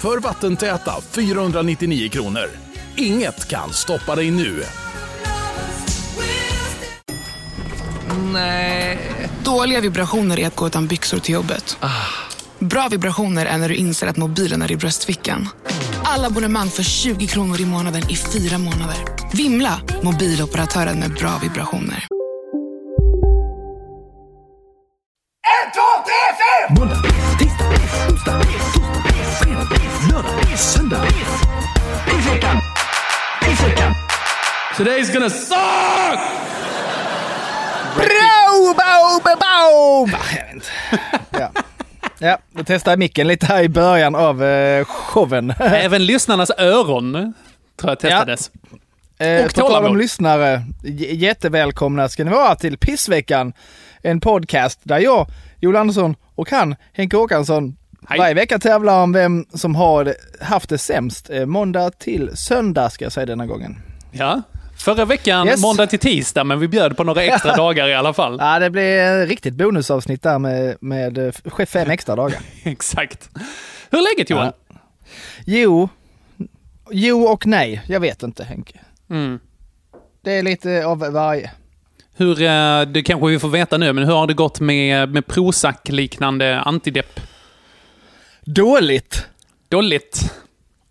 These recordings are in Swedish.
för vattentäta 499 kronor. Inget kan stoppa dig nu. Dåliga vibrationer är att gå utan byxor till jobbet. Bra vibrationer är när du inser att mobilen är i bröstfickan. Alla abonnemang för 20 kronor i månaden i fyra månader. Vimla! Mobiloperatören med bra vibrationer. Måndag, tisdag, onsdag, söndag. Pissveckan! Pissveckan! Today's gonna suck! Bro, bo, bo, bo. Jag vet inte. Ja. Ja, jag testade micken lite här i början av eh, showen. Även lyssnarnas öron tror jag testades. Eh, Och på tal om lyssnare, jättevälkomna ska ni vara till Pissveckan. En podcast där jag, Joel Andersson och han, Henke Håkansson, Hej. varje vecka tävlar om vem som har haft det sämst. Eh, måndag till söndag ska jag säga denna gången. Ja. Förra veckan, Yes. måndag till tisdag, men vi bjöd på några extra dagar i alla fall. Ja, det blir ett riktigt bonusavsnitt där med, med eh, fem extra dagar. Exakt. Hur är läget Johan? Jo, jo och nej. Jag vet inte Henke. Mm. Det är lite av varje. Hur, eh, det kanske vi får veta nu, men hur har det gått med, med Prozac-liknande antidepp? Dåligt, Dåligt.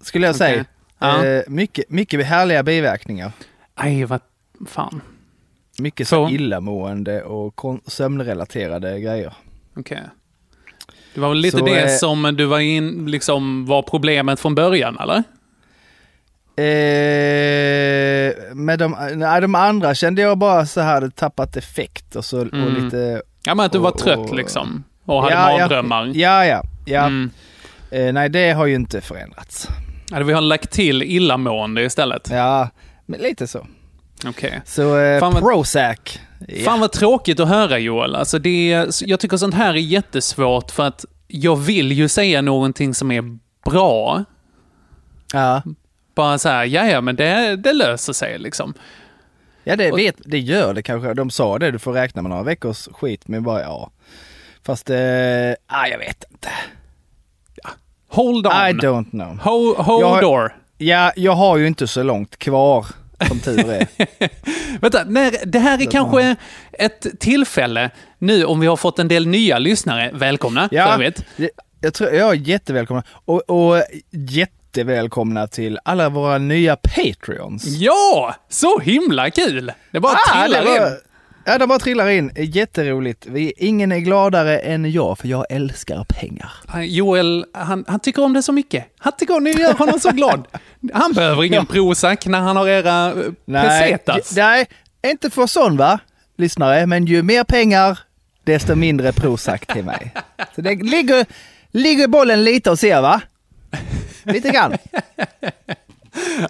skulle jag säga. Okej. Ja. Eh, mycket, mycket härliga biverkningar. Aj, vad fan. Mycket Så. så illamående och sömnrelaterade grejer. Okej. Det var väl lite Så, det eh, som du var in, liksom, var problemet från början, eller? Eh, med de, nej, de andra kände jag bara så här hade tappat effekt och så och Mm. lite... Ja, men att du var Och- trött och- liksom. Och hade ja, mardrömmar. Ja, ja, ja. Mm. Eh, nej, det har ju inte förändrats. Vi har lagt till illamående istället. Ja, men lite så. Okej. Så eh, Fan vad- Prozac. Ja. Fan vad tråkigt att höra Joel. Alltså det är, jag tycker sånt här är jättesvårt för att jag vill ju säga någonting som är bra. Ja. Bara så här, ja ja, men det, det löser sig liksom. Ja, det, vet, det gör det kanske. De sa det, du får räkna med några veckors skit, men bara ja. Fast, eh, ah, jag vet inte. Hold on. I don't know. Ho, hold Jag door. Ja, jag har ju inte så långt kvar, som tur är. Vänta, när, det här är kanske ett tillfälle nu om vi har fått en del nya lyssnare. Välkomna, för Ja, övrigt. det- jag tror jag är jättevälkomna. Och, och jättevälkomna till alla våra nya Patreons. Ja, så himla kul! Det bara Ah, trillar det var- in. Ja, de bara trillar in. Jätteroligt. Vi, ingen är gladare än jag, för jag älskar pengar. Joel, han, han tycker om det så mycket. Han tycker om det, gör honom så glad. Han behöver ingen Prozac när han har era eh, pesetas. ju- nej, inte för sån va, lyssnare, men ju mer pengar, desto mindre Prozac till mig. Så det ligger, ligger bollen lite och ser va? Lite grann.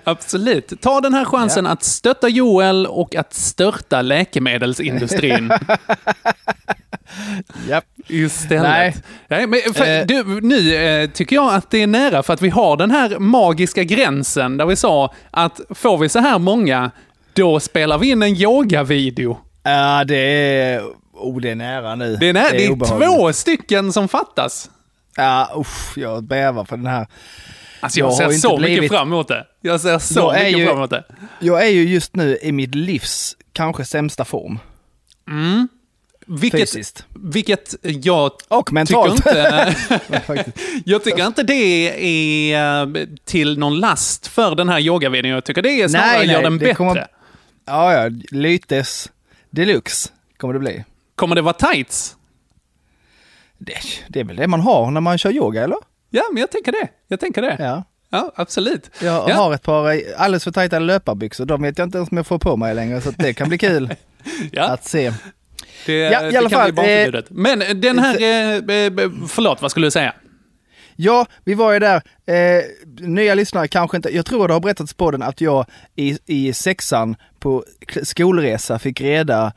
Absolut. Ta den här chansen att stötta Joel och att störta läkemedelsindustrin Japp. istället. Nej. Nej, men för, Eh. du, nu eh, tycker jag att det är nära för att vi har den här magiska gränsen där vi sa att får vi så här många, då spelar vi in en yogavideo. Ja, det är... Oh, det är nära nu. Det är, nä- det är obehagligt. två stycken som fattas. Ja, usch, jag bävar för den här. Alltså jag, Jag ser så mycket blivit- fram emot det. Jag ser så Jag mycket ju- fram emot det. Jag är ju just nu i mitt livs kanske sämsta form. Vilket, Fysiskt. vilket jag Och mentalt. tycker inte... Jag tycker inte det är eh, till någon last för den här yogavideon. Jag tycker det är snarare Nej, nej, gör den bättre. kommer- Kommer... Ja, ja, Lytes deluxe kommer det bli. det vara tights? Det, det är väl det man har när man kör yoga, eller? Ja, men jag tänker det. Jag tänker det. Ja, Ja. absolut. Jag ja. har ett par eh, alldeles för tajta löparbyxor. De vet jag inte ens om jag får på mig längre, så det kan bli kul ja, att se. det, Ja, i det alla fall, barnförbjudet. Men den här... Eh, eh, förlåt, vad skulle du säga? Ja, vi var ju där. Eh, nya lyssnare kanske inte. Jag tror det har berättats på den att jag i, i sexan på skolresa fick reda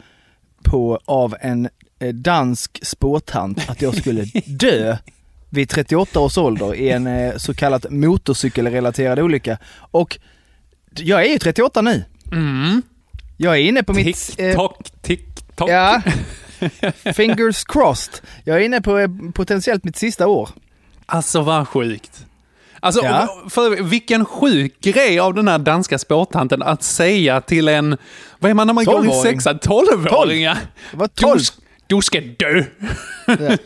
på av en eh, dansk spårtant att jag skulle dö vid 38 års ålder i en eh, så kallat motorcykelrelaterad olycka. Och jag är ju 38 nu. Mm. Jag är inne på mitt... eh, Tick-tock, tick-tock. Ja. Fingers crossed. Jag är inne på eh, potentiellt mitt sista år. Alltså vad sjukt. Alltså, Ja. för vilken sjuk grej av den här danska spårtanten att säga till en, vad är man när man går i Tolvåring. sexan? Tolvåringar? Det var Du, 12. Du ska dö.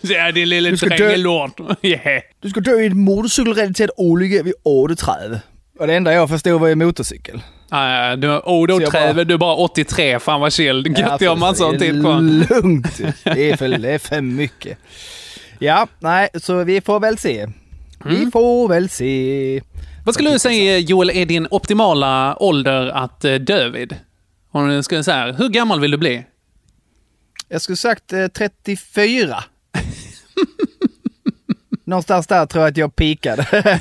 Ja, din lille Du ska dö. drängelord. Yeah. Du ska dö i en motorcykelrelaterad olycka vid 38. Och det enda jag förstod var ju motorcykel. Ah, du, oh, då jag träver du bara 83, fan vad chill. Gött, jag har massor av det tid är kvar. lugnt. Det är, för, det är för mycket. Ja, nej, så vi får väl se. Vi Mm. får väl se. Vad skulle du säga, Joel, är din optimala ålder att dö vid? Om du skulle säga, hur gammal vill du bli? Jag skulle sagt eh, 34. Någonstans där tror jag att jag pikade.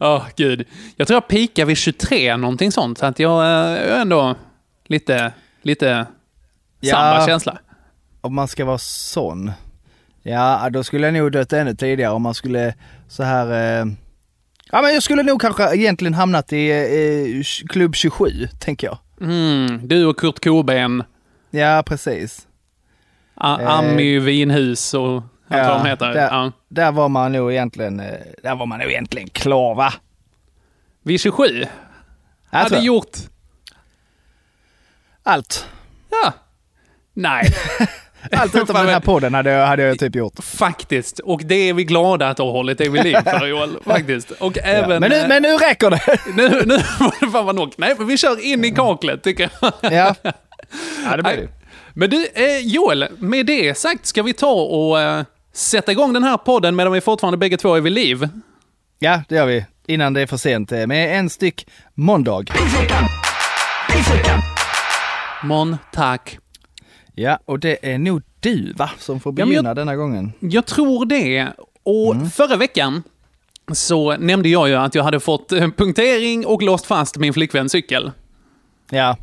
Åh, gud. Jag tror jag pikar vid 23, någonting sånt. Så att jag eh, är ändå lite, lite Ja. samma känsla. om man ska vara sån. Ja, då skulle jag nog dött ännu tidigare om man skulle så här... Eh, ja, men jag skulle nog kanske egentligen hamnat i eh, klubb 27, tänker jag. Mm, du och Kurt Cobain, Ja, precis. Eh. Ami Vinhus och allt vad de heter. där, Ja. där var man nog egentligen, eh, där var man nog egentligen klar va? Vid 27? Jag hade gjort... Allt. Ja. Nej, Allt utom den här podden hade jag, hade jag typ gjort. faktiskt. Och det är vi glada att du har hållit dig vid liv för, Joel. Faktiskt. Och även... Ja. Men, nu, eh, men nu räcker det! nu, nu var det fan vad nog. Nej, men vi kör in i kaklet, tycker jag. ja. Ja, det blir det. Men du, eh, Joel, med det sagt ska vi ta och eh, sätta igång den här podden medan vi fortfarande bägge två är vid liv. Ja, det gör vi. Innan det är för sent. eh, Med en styck måndag. Mon, tack. Ja, och det är nog du va, som får Ja, men jag- begynna denna gången. Jag tror det. Och förra veckan så nämnde jag ju att jag hade fått eh, punktering och låst fast min flickväns cykel. Ja.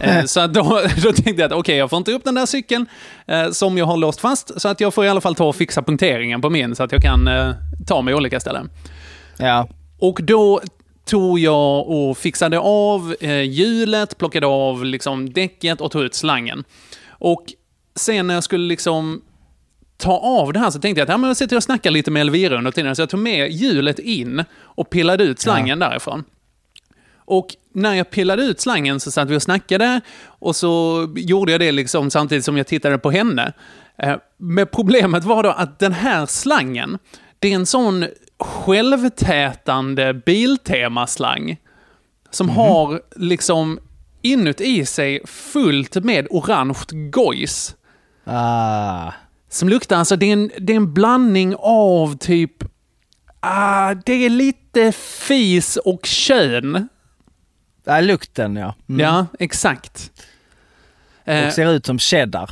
Eh, Så då, då tänkte jag att okej, jag får inte upp den där cykeln eh, som jag har låst fast, så att jag får i alla fall ta och fixa punkteringen på min så att jag kan eh, ta mig olika ställen. Ja. Och då tog jag och fixade av eh, hjulet, plockade av liksom däcket och tog ut slangen. Och sen när jag skulle liksom ta av det här så tänkte jag att ja, men jag sitter och snackar lite med Elvira under tiden, så jag tog med hjulet in och pillade ut slangen därifrån. Och när jag pillade ut slangen så satt vi och snackade och så gjorde jag det liksom samtidigt som jag tittade på henne. Eh, Men problemet var då att den här slangen, det är en sån självtätande Biltema-slang som har liksom inuti sig fullt med orange gojs. Ah. Som luktar, alltså det är en, det är en blandning av typ... Ah, det är lite fis och kön. Ja, lukten ja. Mm. Ja, exakt. Eh, Och ser ut som cheddar.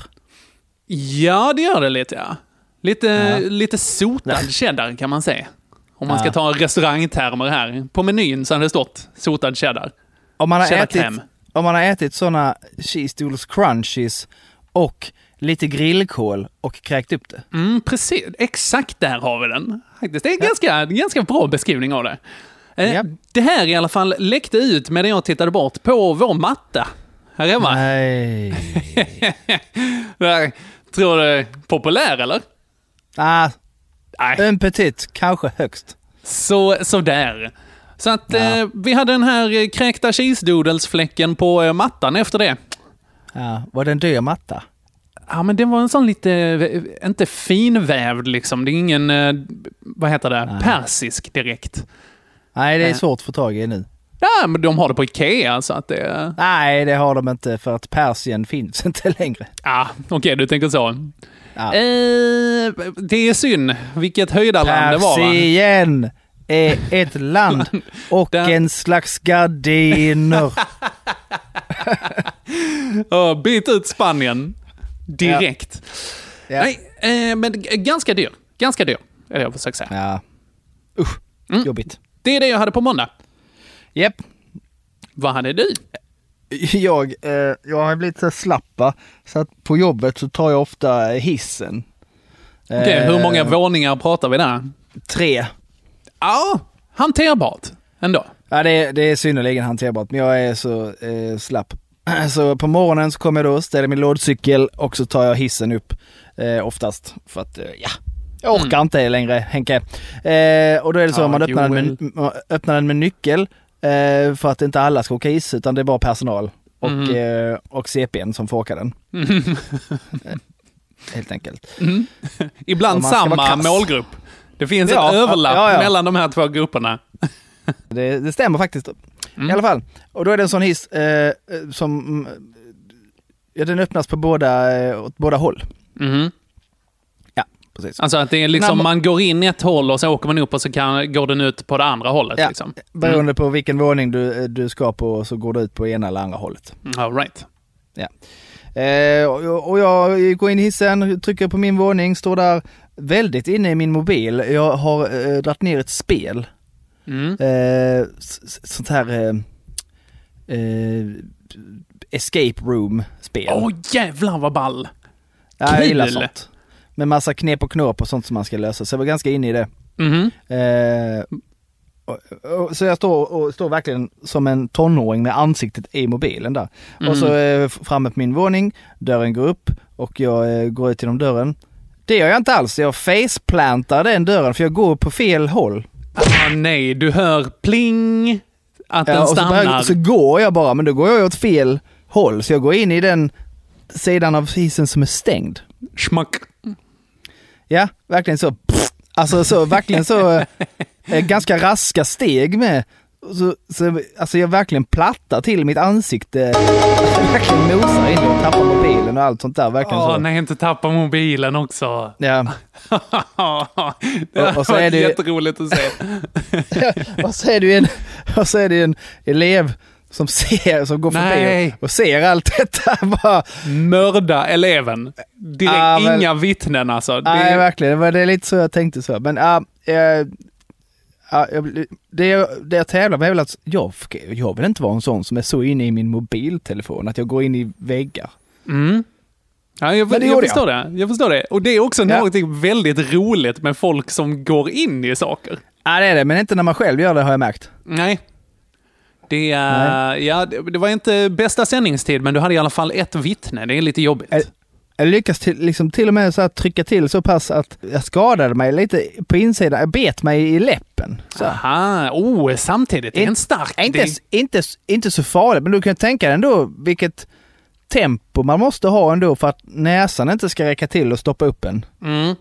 ja, det gör det lite, ja. Lite, Ja. lite sotad cheddar kan man säga. Om man ska Ja. ta restaurangtermer här. På menyn så hade det stått sotad cheddar. Om man har Cheddarkräm. ätit, om man har ätit såna cheese doodles crunchies och lite grillkål och kräkt upp det. Mm, precis. Exakt där har vi den. Faktiskt. Det är en ganska, en ganska bra beskrivning av det. Eh, Ja. Det här i alla fall läckte ut medan jag tittade bort på vår matta här hemma. Nej. Jag tror du är populär eller? ah, Nej. en petit, kanske högst. Så, så där. Så att Ja. eh, vi hade den här eh, kräkta cheese doodles-fläcken på eh, mattan efter det. Ja, var det en dyr matta? Ja, men den var en sån lite, eh, inte finvävd liksom. Det är ingen, eh, vad heter det, Nej. persisk direkt. Nej, det är Ja. svårt att få tag i nu. Ja, men de har det på Ikea så att det... Nej, det har de inte för att Persien finns inte längre. Ja, okej, du tänker så. Ja. Eh, det är synd. Vilket höjdarland det var va? Persien är ett land och Där- en slags gardiner. Ja, byt ut Spanien. Direkt. Ja. Nej, eh, men ganska dyr. Ganska dyr. är det jag försöker säga. Ja. Usch, Mm. jobbigt. Det är det jag hade på måndag. Japp. Vad hade du? Jag, eh, jag har blivit så slapp va? så att på jobbet så tar jag ofta hissen. Eh, hur många våningar pratar vi där? Tre. Ja, hanterbart ändå. Ja, det är, det är synnerligen hanterbart, men jag är så eh, slapp. Så på morgonen så kommer jag då, ställer min lådcykel och så tar jag hissen upp eh, oftast. För att, eh, ja, jag orkar inte längre Henke. Eh, och då är det så Ja, att man öppnar den, med, man öppnar den med nyckel eh, för att inte alla ska åka hiss utan det är bara personal och, Mhm. eh, och CPn som får åka den. Eh, Helt enkelt. Ibland ska vara samma målgrupp. Det finns Ja, ett överlapp ja, ja. mellan de här två grupperna. Det, det stämmer faktiskt. Mm. I alla fall. Och då är det en sån hiss eh, eh, som, mm, ja den öppnas på båda, eh, åt båda håll. Mhm. Ja, precis. Alltså att det är liksom, Nej, man går in ett håll och så åker man upp och så kan, går den ut på det andra hållet. Ja, Liksom. Beroende på vilken våning du, du ska på så går du ut på ena eller andra hållet. All right. Eh, och, och jag går in i hissen, trycker på min våning, står där väldigt inne i min mobil. Jag har eh, dragit ner ett spel. Mm. Eh, sånt här eh, eh, escape room-spel. Åh jävlar vad ball! Ja, jag gillar sånt. Med massa knep och knåp och sånt som man ska lösa. Så jag var ganska inne i det. Mhm. Eh, och, och, så jag står, och står verkligen som en tonåring med ansiktet i mobilen där. Och så eh, f- framme på min våning, dörren går upp och jag eh, går ut genom dörren. Det gör jag inte alls, jag faceplantar den dörren för jag går på fel håll. Ah, nej, du hör pling, att den Ja, och så, stannar. börjar- så går jag bara, men då går jag åt fel håll. Så jag går in i den sidan av hissen som är stängd. Schmack. Ja, verkligen så. Pff, Alltså så, verkligen så eh, ganska raska steg med. Så, så, alltså jag verkligen plattar till mitt ansikte. Jag verkligen mosar in och tappar mobilen och allt sånt där. Verkligen Åh så. nej, inte tappa mobilen också. Ja. det Och- och så var är det ju- jätteroligt att se. och så är det ju en, och så är det ju en elev som ser, som går förbi Nej. och, och ser allt detta. Bara, Mörda eleven. Direkt, Ja, men- inga vittnen alltså. Det, Nej, verkligen. Det var det är lite så jag tänkte så. Men ja, eh, jag- det, jag- det jag tävlar med är väl att jag, jag vill inte vara en sån som är så inne i min mobiltelefon att jag går in i väggar. Mm. Ja, jag, det jag gjorde förstår det. Jag förstår det. Och det är också Ja. någonting väldigt roligt med folk som går in i saker. Ja det är det, men inte när man själv gör det har jag märkt. Nej. Det, ja, det, var inte bästa sändningstid, men du hade i alla fall ett vittne. Det är lite jobbigt. Ä- Jag lyckas till, liksom till och med så trycka till så pass att jag skadade mig lite på insidan. Jag bet mig i läppen. Så. Aha, oh, samtidigt. Det är en stark... Inte, det, inte, inte så farligt, men du kan tänka dig ändå vilket tempo man måste ha ändå för att näsan inte ska räcka till och stoppa upp en. mm,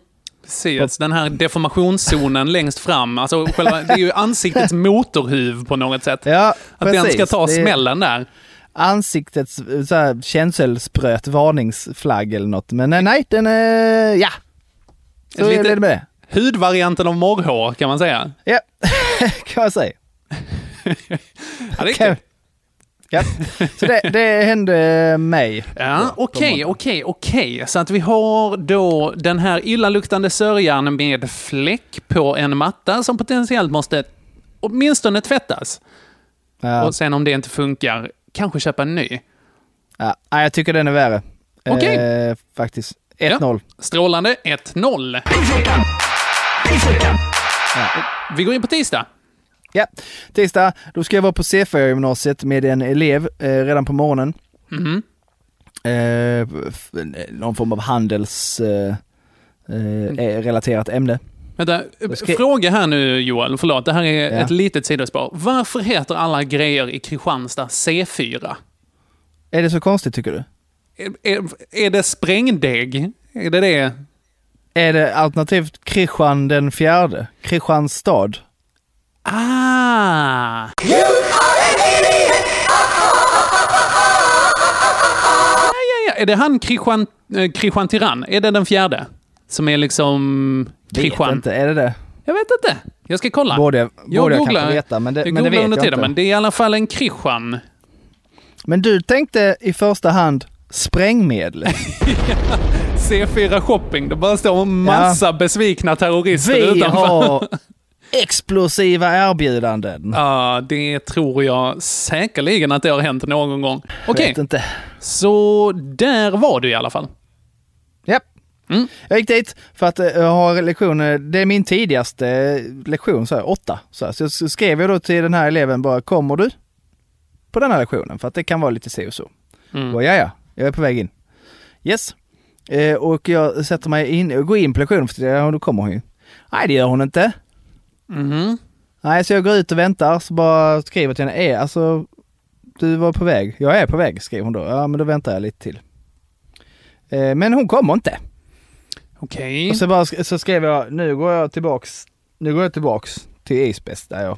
precis. Den här deformationszonen längst fram. Alltså, själva, det är ju ansiktets motorhuv på något sätt. Ja, Att den ska ta smällen där. Ansiktets så här, känselspröt varningsflagg eller något. Men nej, nej den är... Ja. Så är det med det. Hudvarianten av morrhår, kan man säga. Ja, kan man säga. Ja, det är Okej. Ja. Så det, det hände mig. Ja, okej, okej, okej. Så att vi har då den här illaluktande sörjan med fläck på en matta som potentiellt måste åtminstone tvättas. Ja. Och sen om det inte funkar, kanske köpa en ny. Ja. Nej, jag tycker den är värre. Okej. Eh, faktiskt. 1-0. Strålande 1-0. Vi går in på tisdag. Ja. Tisdag, då ska jag vara på C4-gymnasiet med en elev eh, redan på morgonen. Mhm. Eh, någon form av handels... Eh, eh, relaterat ämne. Vänta, ska- fråga här nu Joel, förlåt, det här är Ja. ett litet sidospår. Varför heter alla grejer i Kristianstad C4? Är det så konstigt tycker du? Är, är, är det sprängdeg? Är det det? Är det alternativt Kristian den fjärde? Kristianstad? Ah! Ja, ja, ja. Är det han Kristian, eh, Kristian Tyrann? Är det den fjärde? Som är liksom Vet Kristian? inte, är det det? Jag vet inte. Jag ska kolla. Borde jag, Jag borde jag googlar. kanske veta, men det, jag men det vet under jag tiden, inte. men det är i alla fall en Kristian. Men du tänkte i första hand sprängmedel. C4 Shopping, det bara står en massa besvikna terrorister Vi utanför. har explosiva erbjudanden. Ja, det tror jag säkerligen att det har hänt någon gång. Okej, inte. så där var du i alla fall. Japp. Mm. Jag gick dit för att eh, jag har lektioner, det är min tidigaste eh, lektion, så här, åtta. Så, här. så skrev jag då till den här eleven bara, kommer du på den här lektionen? För att det kan vara lite si och så. Mm. Och, ja, ja, jag är på väg in. Yes. Eh, och jag sätter mig in och går in på lektionen för ja, då kommer hon ju. Nej, det gör hon inte. Mhm. Nej, så jag går ut och väntar, så bara skriver till henne, är alltså, du var på väg. Jag är på väg, skriver hon då. Ja, men då väntar jag lite till. Eh, men hon kommer inte. Okej. Och så, bara, så skrev jag, nu går jag tillbaks, nu går jag tillbaks till Isbest där jag,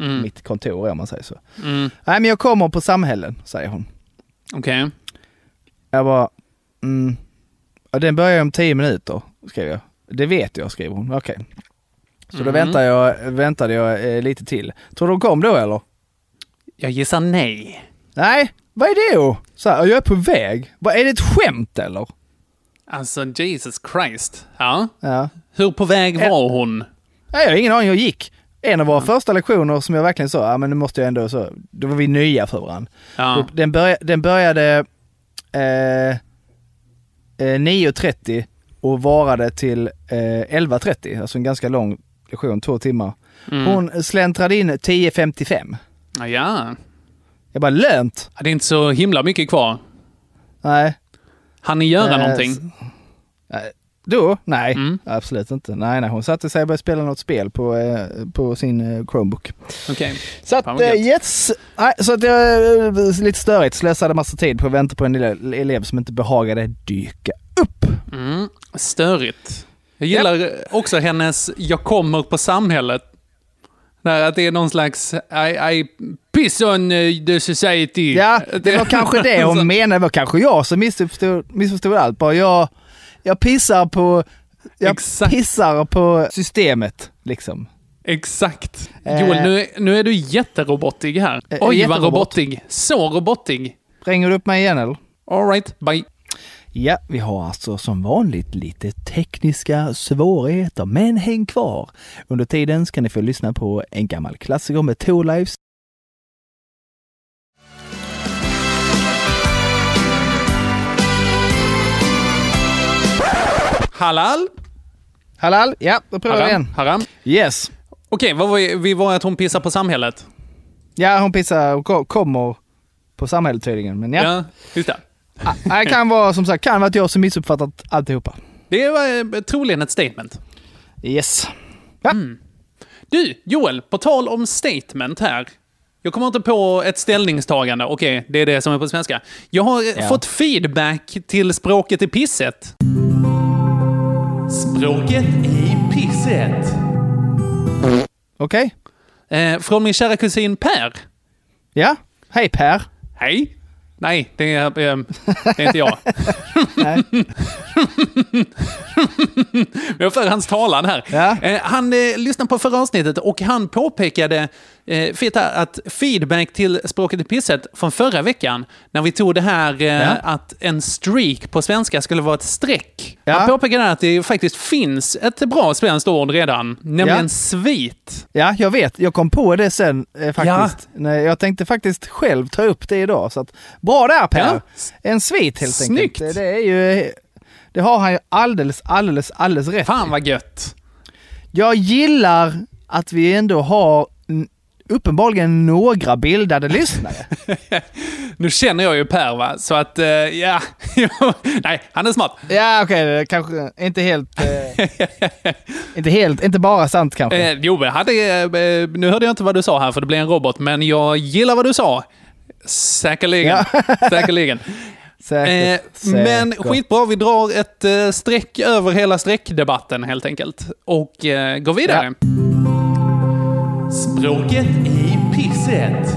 Mm. mitt kontor är om man säger så. Mm. Nej men jag kommer på samhällen, säger hon. Okej. Jag bara, mm, ja, den börjar om tio minuter, skrev jag. Det vet jag, skrev hon. Okej. Så då Mm. väntar jag, väntade jag eh, lite till. Tror du hon kom då eller? Jag gissar nej. Nej, vad är det då? Så här, jag är på väg. Vad, är det ett skämt eller? Alltså, Jesus Christ. Ja. Ja. Hur på väg var hon? Nej, jag har ingen aning, jag gick. En av våra första lektioner som jag verkligen sa, ja men nu måste jag ändå så, då var vi nya för varandra. Ja. Den, börja, den började eh, eh, 9.30 och varade till eh, 11.30, alltså en ganska lång lektion, två timmar. Mm. Hon släntrade in 10.55. Ja, ja. Jag bara, lönt? Det är inte så himla mycket kvar. Nej. Han ni göra Eh, någonting? Nej. Då? Nej, Mm. absolut inte. Nej, nej, hon satte sig och började spela något spel på, eh, på sin eh, Chromebook. Okej. Så att, eh, yes. Nej, så att jag, eh, lite störigt, slösade massa tid på att vänta på en ele- elev som inte behagade dyka upp. Mm. Störigt. Jag gillar också hennes “jag kommer på samhället”. Där att det är någon slags I, I piss on eh, the society. Ja, det var kanske det hon menade. Det var kanske jag som missförstod, missförstod allt. Bara jag, jag pissar på, jag Exakt. pissar på systemet, liksom. Exakt. Eh. Joel, nu, nu är du jätterobotig här. Eh, Oj, vad jätterobot. robotig. Så robotig. Ringer du upp mig igen eller? All right, bye. Ja, vi har alltså som vanligt lite tekniska svårigheter, men häng kvar. Under tiden ska ni få lyssna på en gammal klassiker med Lives. Halal? Halal, ja, då provar vi igen. Haram? Yes. Okej, vad var vi, vi var att hon pissar på samhället. Ja, hon pissar och ko- kommer på samhället tydligen, men ja. Ja, just det. Ah, Det kan vara som sagt, kan vara att jag som missuppfattat alltihopa. Det var eh, troligen ett statement. Yes. Ja. Du, Joel, på tal om statement här. Jag kommer inte på ett ställningstagande. Okej, det är det som är på svenska. Jag har eh, Ja. fått feedback till språket i pisset. Språket i pisset. Okej. Eh, från min kära kusin Per. Ja. Hej Per. Hej. Nej, det är, eh, det är inte jag. Nej. Jag för hans talan här. Ja. Eh, han eh, lyssnade på förra avsnittet och han påpekade eh, fint här, att feedback till språket i pisset från förra veckan, när vi tog det här eh, Ja. att en streak på svenska skulle vara ett streck. Ja. Han påpekade att det faktiskt finns ett bra svenskt ord redan, nämligen Ja. svit. Ja, jag vet. Jag kom på det sen eh, faktiskt. Nej, jag tänkte faktiskt själv ta upp det idag. Så att, bra där Per! Ja. En svit helt Snyggt. enkelt. Det, det är ju... Det har han ju alldeles, alldeles, alldeles rätt Fan vad gött. Jag gillar att vi ändå har uppenbarligen några bildade lyssnare. Nu känner jag ju Per va, så att eh, ja, nej, han är smart. Ja, okej, är kanske inte helt... Eh, inte helt, inte bara sant kanske. Eh, jo, hade, eh, nu hörde jag inte vad du sa här för det blev en robot, men jag gillar vad du sa. Säkerligen. Säkerligen. Säkert. Eh, men skitbra, vi drar ett eh, streck över hela streckdebatten helt enkelt. Och eh, går vidare. Språket i pisset.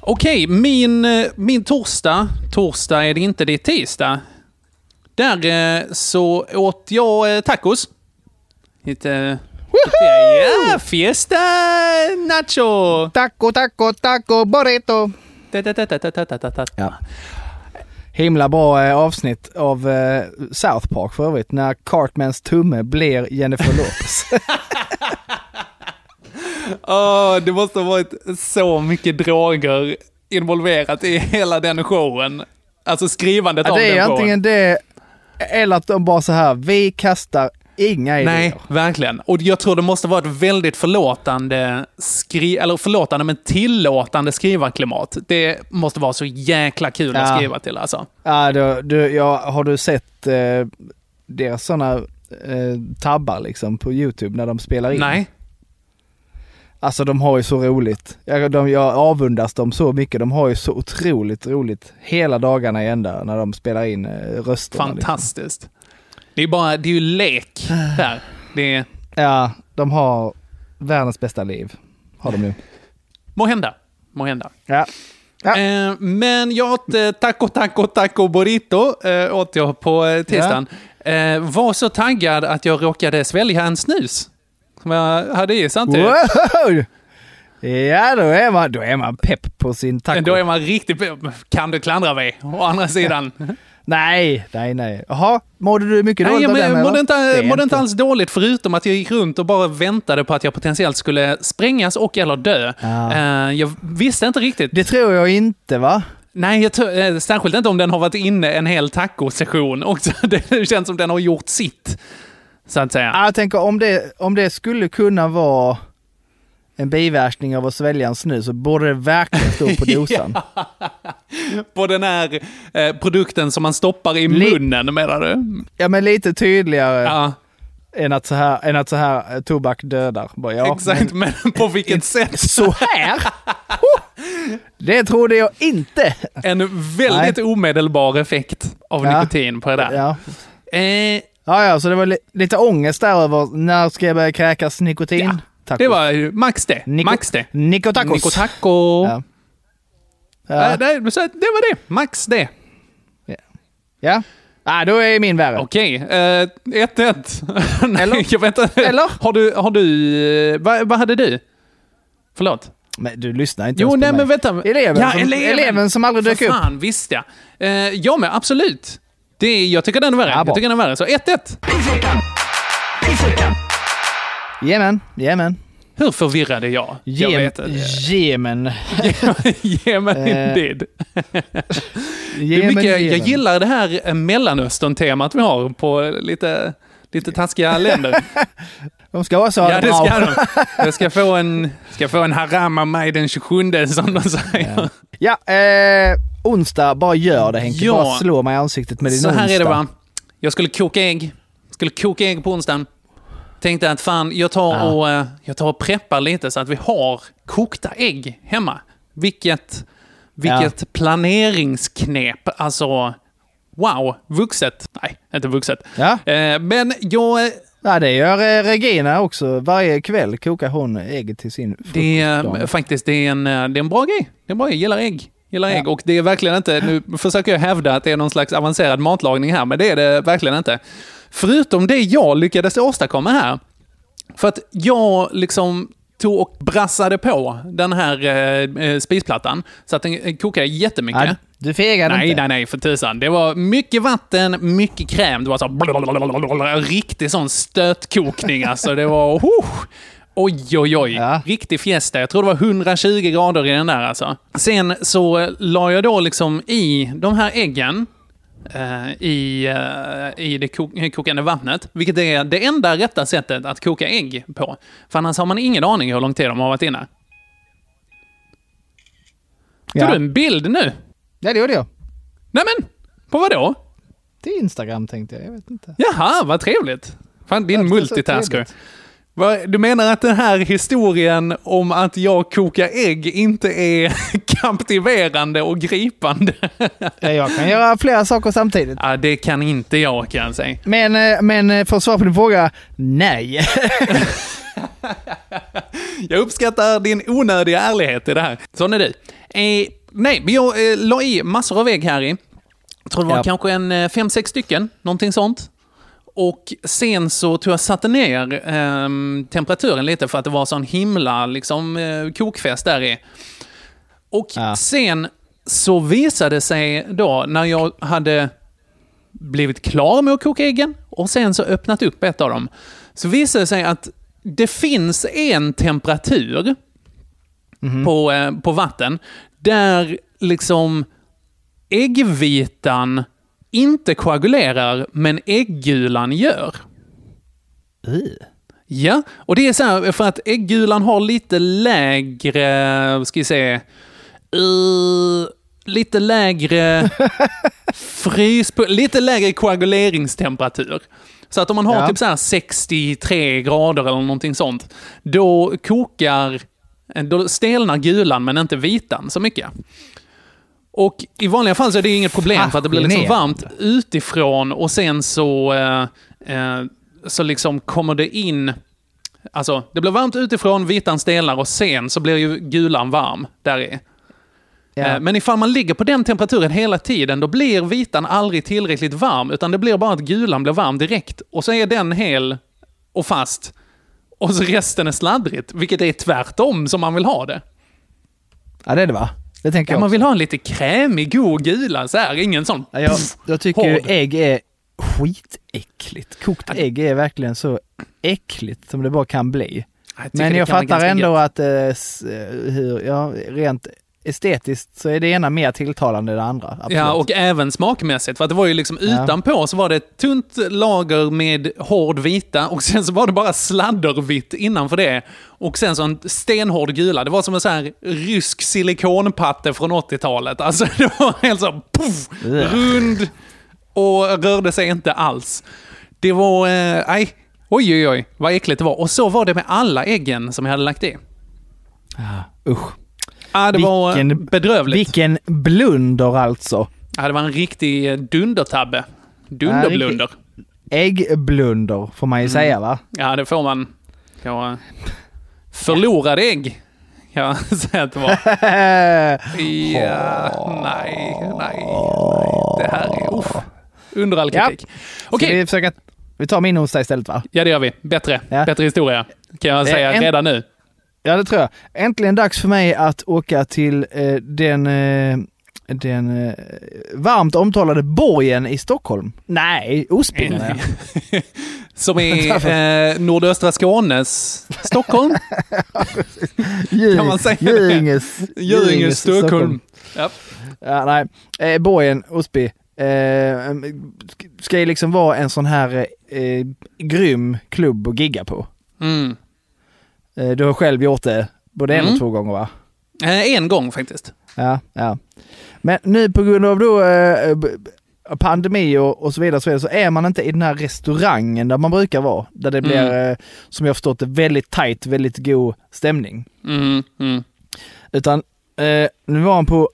Okej, min, eh, min torsdag, torsdag är det inte, det är tisdag. Där eh, så åt jag eh, tacos. Lite... Ja, fiesta nacho! Taco, taco, taco, burrito. Ja. Himla bra avsnitt av South Park för övrigt, när Cartmans tumme blir Jennifer Lopez. Åh, det måste ha varit så mycket droger involverat i hela den showen. Alltså skrivandet Ja, av det den är showen. antingen det, eller att de bara så här, vi kastar inga Nej, idéer. verkligen. Och jag tror det måste vara ett väldigt förlåtande, skri eller förlåtande men tillåtande skrivarklimat. Det måste vara så jäkla kul att Ja. skriva till alltså. Ja, du, du, ja, har du sett eh, deras sådana eh, tabbar liksom på YouTube när de spelar in? Nej. Alltså de har ju så roligt. Jag, de, jag avundas dem så mycket. De har ju så otroligt roligt hela dagarna i ända när de spelar in eh, rösterna. Fantastiskt. Det är bara, det är ju lek där. Det är, Liksom. Ja, de har världens bästa liv. Har de nu. må hända. Må hända. Ja. Ja. Eh, men jag åt eh, taco, taco, taco burrito eh, åt jag på eh, tisdagen. Eh, var så taggad att jag råkade svälja en snus. Som jag hade i samtidigt. Wow! Ja, då är, man, då är man pepp på sin taco. Då är man riktigt... Kan du klandra mig? Å andra sidan. Nej, nej, nej. Jaha, mådde du mycket Nej, dåligt jag av den? mådde inte, mådde inte alls dåligt förutom att jag gick runt och bara väntade på att jag potentiellt skulle sprängas och eller dö. Ja. Eh, jag visste inte riktigt. Det tror jag inte va? Nej, jag tror, eh, särskilt inte om den har varit inne en hel tacosession också. Det känns som den har gjort sitt. Så att säga. Ja, Jag tänker om det, om det skulle kunna vara en biverkning av att svälja en snus så borde det verkligen stå på dosan. På den här eh, produkten som man stoppar i Li- munnen, menar du? Ja men lite tydligare Ja, än, att så här, än att så här eh, tobak dödar. Bara, ja, exakt. Men, på vilket sätt? Så här? Det trodde jag inte. En väldigt omedelbar effekt av Ja. nikotin på det där. Ja. Eh, Ja, ja, så det var li- lite ångest där över när ska jag börja kräkas nikotin? Ja, Tacos. det var max det. Niko- max det. Nikotacos. Nikotaco. Ja. Ja. Ja. det, det var det. Max det. ja. Ah, då är min värre. Okej, eh, 1-1. Nej, Eller? Jag vet inte. Eller? Har du... Har du eh, vad, vad hade du? Förlåt? Men du lyssnar inte Jo, ens på nej mig. men vänta. Eleven, ja, som, eleven. eleven som aldrig dök upp. fan, visst ja. Eh, ja, men absolut. Det, jag tycker den är värre. Ja, bra. jag tycker den är värre. Så 1-1. Pissveckan! Pissveckan! Jajamän, jajamän. Hur förvirrad är jag? Jag Jem- vet inte. Jemen. Mig Eh, indeed. Det är Jemen, mycket, jag Jemen. gillar det här eh, Mellanöstern-temat vi har på lite, lite taskiga länder. De ska vara så ja, det ska de. Jag ska få en, ska få en haram av mig den 27 som de säger. Ja, eh, onsdag, bara gör det Henke. Ja. Bara slå mig i ansiktet med din Så här onsdag. är det va. Jag skulle koka ägg. Skulle koka ägg på onsdagen. Tänkte att fan, jag tar, Ja. och, eh, jag tar och preppar lite så att vi har kokta ägg hemma. Vilket, vilket planeringsknep. Alltså, wow. Vuxet. Nej, inte vuxet. Ja. Eh, men jag... eh, ja, det gör Regina också. Varje kväll kokar hon ägg till sin Det är faktiskt det är en, det är en bra grej. Det är en bra grej. Jag gillar ägg. Gillar ägg. Och det är verkligen inte, nu försöker jag hävda att det är någon slags avancerad matlagning här, men det är det verkligen inte. Förutom det jag lyckades åstadkomma här. För att jag liksom tog och brassade på den här eh, eh, spisplattan så att den eh, kokade jättemycket. Ja, du fegade Nej, inte. nej, nej, för tusan. Det var mycket vatten, mycket kräm. Det var så riktig sån stötkokning alltså. Det var... Oh, oj, oj, oj. Ja. Riktig fiesta. Jag tror det var 120 grader i den där alltså. Sen så eh, la jag då liksom i de här äggen eh, i, eh, i det ko- kokande vattnet, vilket är det enda rätta sättet att koka ägg på. För annars har man ingen aning hur lång tid de har varit inne. Tog Ja. du en bild nu? ja, det gjorde jag. Nej men, på vad då? Till Instagram tänkte jag. Jag vet inte. Jaha, vad trevligt. Fan, din multitasker. Du menar att den här historien om att jag kokar ägg inte är kaptiverande och gripande? Ja, jag kan göra flera saker samtidigt. ja, det kan inte jag kan jag säga. Men, eh, men eh, för att svara på din fråga, nej. Jag uppskattar din onödiga ärlighet i det här. Sån är du. Eh, nej, men jag eh, la i massor av ägg här i. Jag tror det var Ja. kanske en eh, fem, sex stycken, någonting sånt. Och sen så tog jag satte ner ehm, temperaturen lite för att det var sån himla liksom, eh, kokfest där i. Och Ja. sen så visade det sig då när jag hade blivit klar med att koka äggen och sen så öppnat upp ett av dem. Så visade det sig att det finns en temperatur på, eh, på vatten där liksom äggvitan inte koagulerar, men äggulan gör. Ja, och det är så här för att äggulan har lite lägre, ska vi se, eh, lite lägre frys, lite lägre koaguleringstemperatur. Så att om man har Ja. typ så här 63 grader eller någonting sånt, då kokar, då stelnar gulan men inte vitan så mycket. Och i vanliga fall så är det inget problem för att det blir liksom varmt utifrån och sen så, eh, eh, så liksom kommer det in... Alltså, det blir varmt utifrån, vitan stelnar och sen så blir ju gulan varm där i. Eh, Men ifall man ligger på den temperaturen hela tiden, då blir vitan aldrig tillräckligt varm, utan det blir bara att gulan blir varm direkt. Och så är den hel och fast. Och så resten är sladdrigt, vilket är tvärtom som man vill ha det. Ja, det är det va? Det tänker Ja, man vill ha en lite krämig, god gula, så här, ingen sån... Ja, jag, jag tycker ju hård. ägg är skitäckligt. Kokt ägg är verkligen så äckligt som det bara kan bli. Jag Men jag fattar ändå att eh, eh, hur, ja, rent estetiskt så är det ena mer tilltalande än det andra. Absolut. Ja, och även smakmässigt. För att det var ju liksom Ja. utanpå så var det ett tunt lager med hård vita och sen så var det bara sladdervitt innanför det. Och sen så en stenhård gula. Det var som en sån här rysk silikonpatte från 80-talet. Alltså det var helt så puff, Ugh. rund och rörde sig inte alls. Det var, eh, nej, oj oj oj vad äckligt det var. Och så var det med alla äggen som jag hade lagt i. Usch. Ah, det var Vilken- bedrövligt. Vilken blunder alltså. Ja, det var en riktig eh, dundertabbe. Dunderblunder. Äggblunder får man ju säga va? Ja, det får man. Eh, förlorade ägg. Kan jag säga att det var. Ja, nej, nej, nej. Det här är uff. Under all Ja. kritik. Ska Okej, vi försöka... Vi tar min onsdag istället va? ja det gör vi. Bättre. Ja. Bättre historia. Kan jag säga en- redan nu. Ja, det tror jag. Äntligen dags för mig att åka till eh, den, eh, den eh, varmt omtalade borgen i Stockholm. Nej, Osby menar jag. Som är eh, nordöstra Skånes Stockholm. Kan man säga det? Göinges, Göinges Stockholm. Ja. Ja, nej. Eh, borgen, Osby, eh, ska ju liksom vara en sån här eh, grym klubb att gigga på. Mm. Eh, du har själv gjort det både en Mm. och två gånger va? Eh, en gång faktiskt. Ja, ja. Men nu på grund av då eh, pandemi och, och så vidare, så vidare så är man inte i den här restaurangen där man brukar vara. Där det blir, Mm. som jag förstått det, väldigt tight, väldigt god stämning. Mm, mm. Utan eh, nu var han på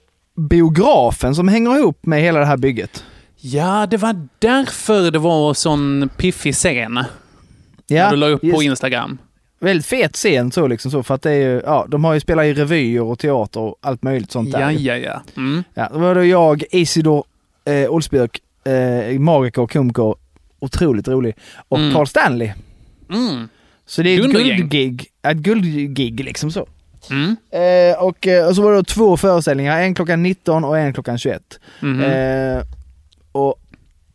biografen som hänger ihop med hela det här bygget. Ja, det var därför det var sån piffig scen. Ja, du la upp på just- Instagram. Väldigt fet scen så liksom så för att det är ju, ja, de har ju spelat i revyer och teater och allt möjligt sånt där. Ja, ja, ja. Mm. Ja, då var det jag, Isidor eh, Olsbjörk, eh, magiker, komiker, otroligt rolig, och Mm. Carl Stanley. Mm. Så det är ett guldgig, ett guldgig liksom så. Mm. Eh, och, eh, och så var det två föreställningar, en klockan 19 och en klockan 21. Mhm. Eh, och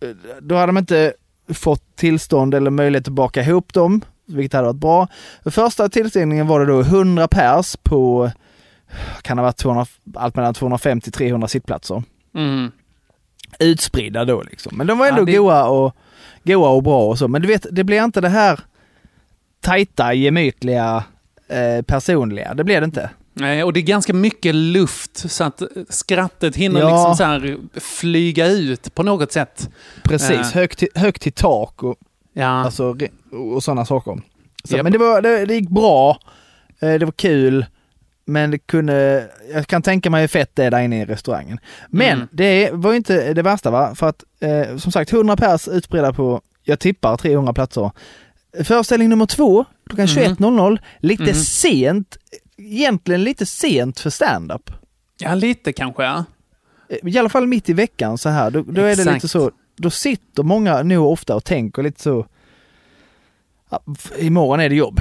eh, då hade de inte fått tillstånd eller möjlighet att baka ihop dem, vilket hade varit bra. För första tillställningen var det då 100 pers på, kan det ha varit 200, allt mellan 250-300 sittplatser. Mm. Utspridda då liksom. Men de var ändå Ja, det- goa, och, goa och bra och så. Men du vet, det blir inte det här tajta, gemytliga, eh, personliga. Det blir det inte. Nej, och det är ganska mycket luft så att skrattet hinner Ja. liksom så här flyga ut på något sätt. Precis, Eh. högt, i- högt i tak och, Ja, alltså, och sådana saker. Så, Japp. Men det, var, det, det gick bra, eh, det var kul, men det kunde, jag kan tänka mig hur fett det är där inne i restaurangen. Men Mm. det var ju inte det värsta va, för att eh, som sagt 100 pers utspridda på, jag tippar 300 platser. Föreställning nummer två, klockan Mhm. 21.00, lite Mhm. sent, egentligen lite sent för stand-up. ja lite kanske ja. I alla fall mitt i veckan så här, då, då är det lite så, då sitter många nu ofta och tänker lite så, imorgon är det jobb.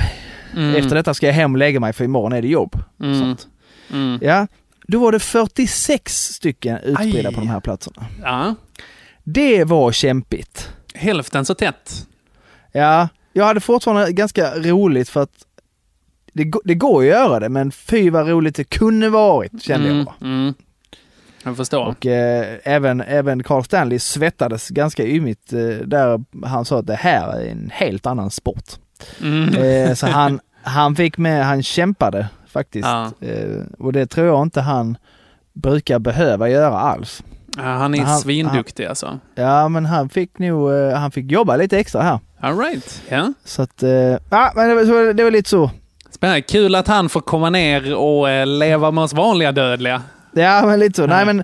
Mm. Efter detta ska jag hem och lägga mig för imorgon är det jobb. Mm. Mm. Ja, då var det 46 stycken utspridda Aj. på de här platserna. Ja. Det var kämpigt. Hälften så tätt. Ja, jag hade fortfarande ganska roligt för att det, det går att göra det, men fy vad roligt det kunde varit, kände mm, jag. Jag förstår. Och eh, även, även Carl Stanley svettades ganska ymigt eh, där han sa att det här är en helt annan sport. Mm. Eh, så han, han fick med, han kämpade faktiskt. Ja. Eh, och det tror jag inte han brukar behöva göra alls. Ja, han är han- svinduktig alltså. Ja, men han fick nog, eh, han fick jobba lite extra här. All right. Ja. Så att, eh, ja men det var, det var lite så. Spännande. Kul att han får komma ner och leva med oss vanliga dödliga. Ja, men lite så. Nej, men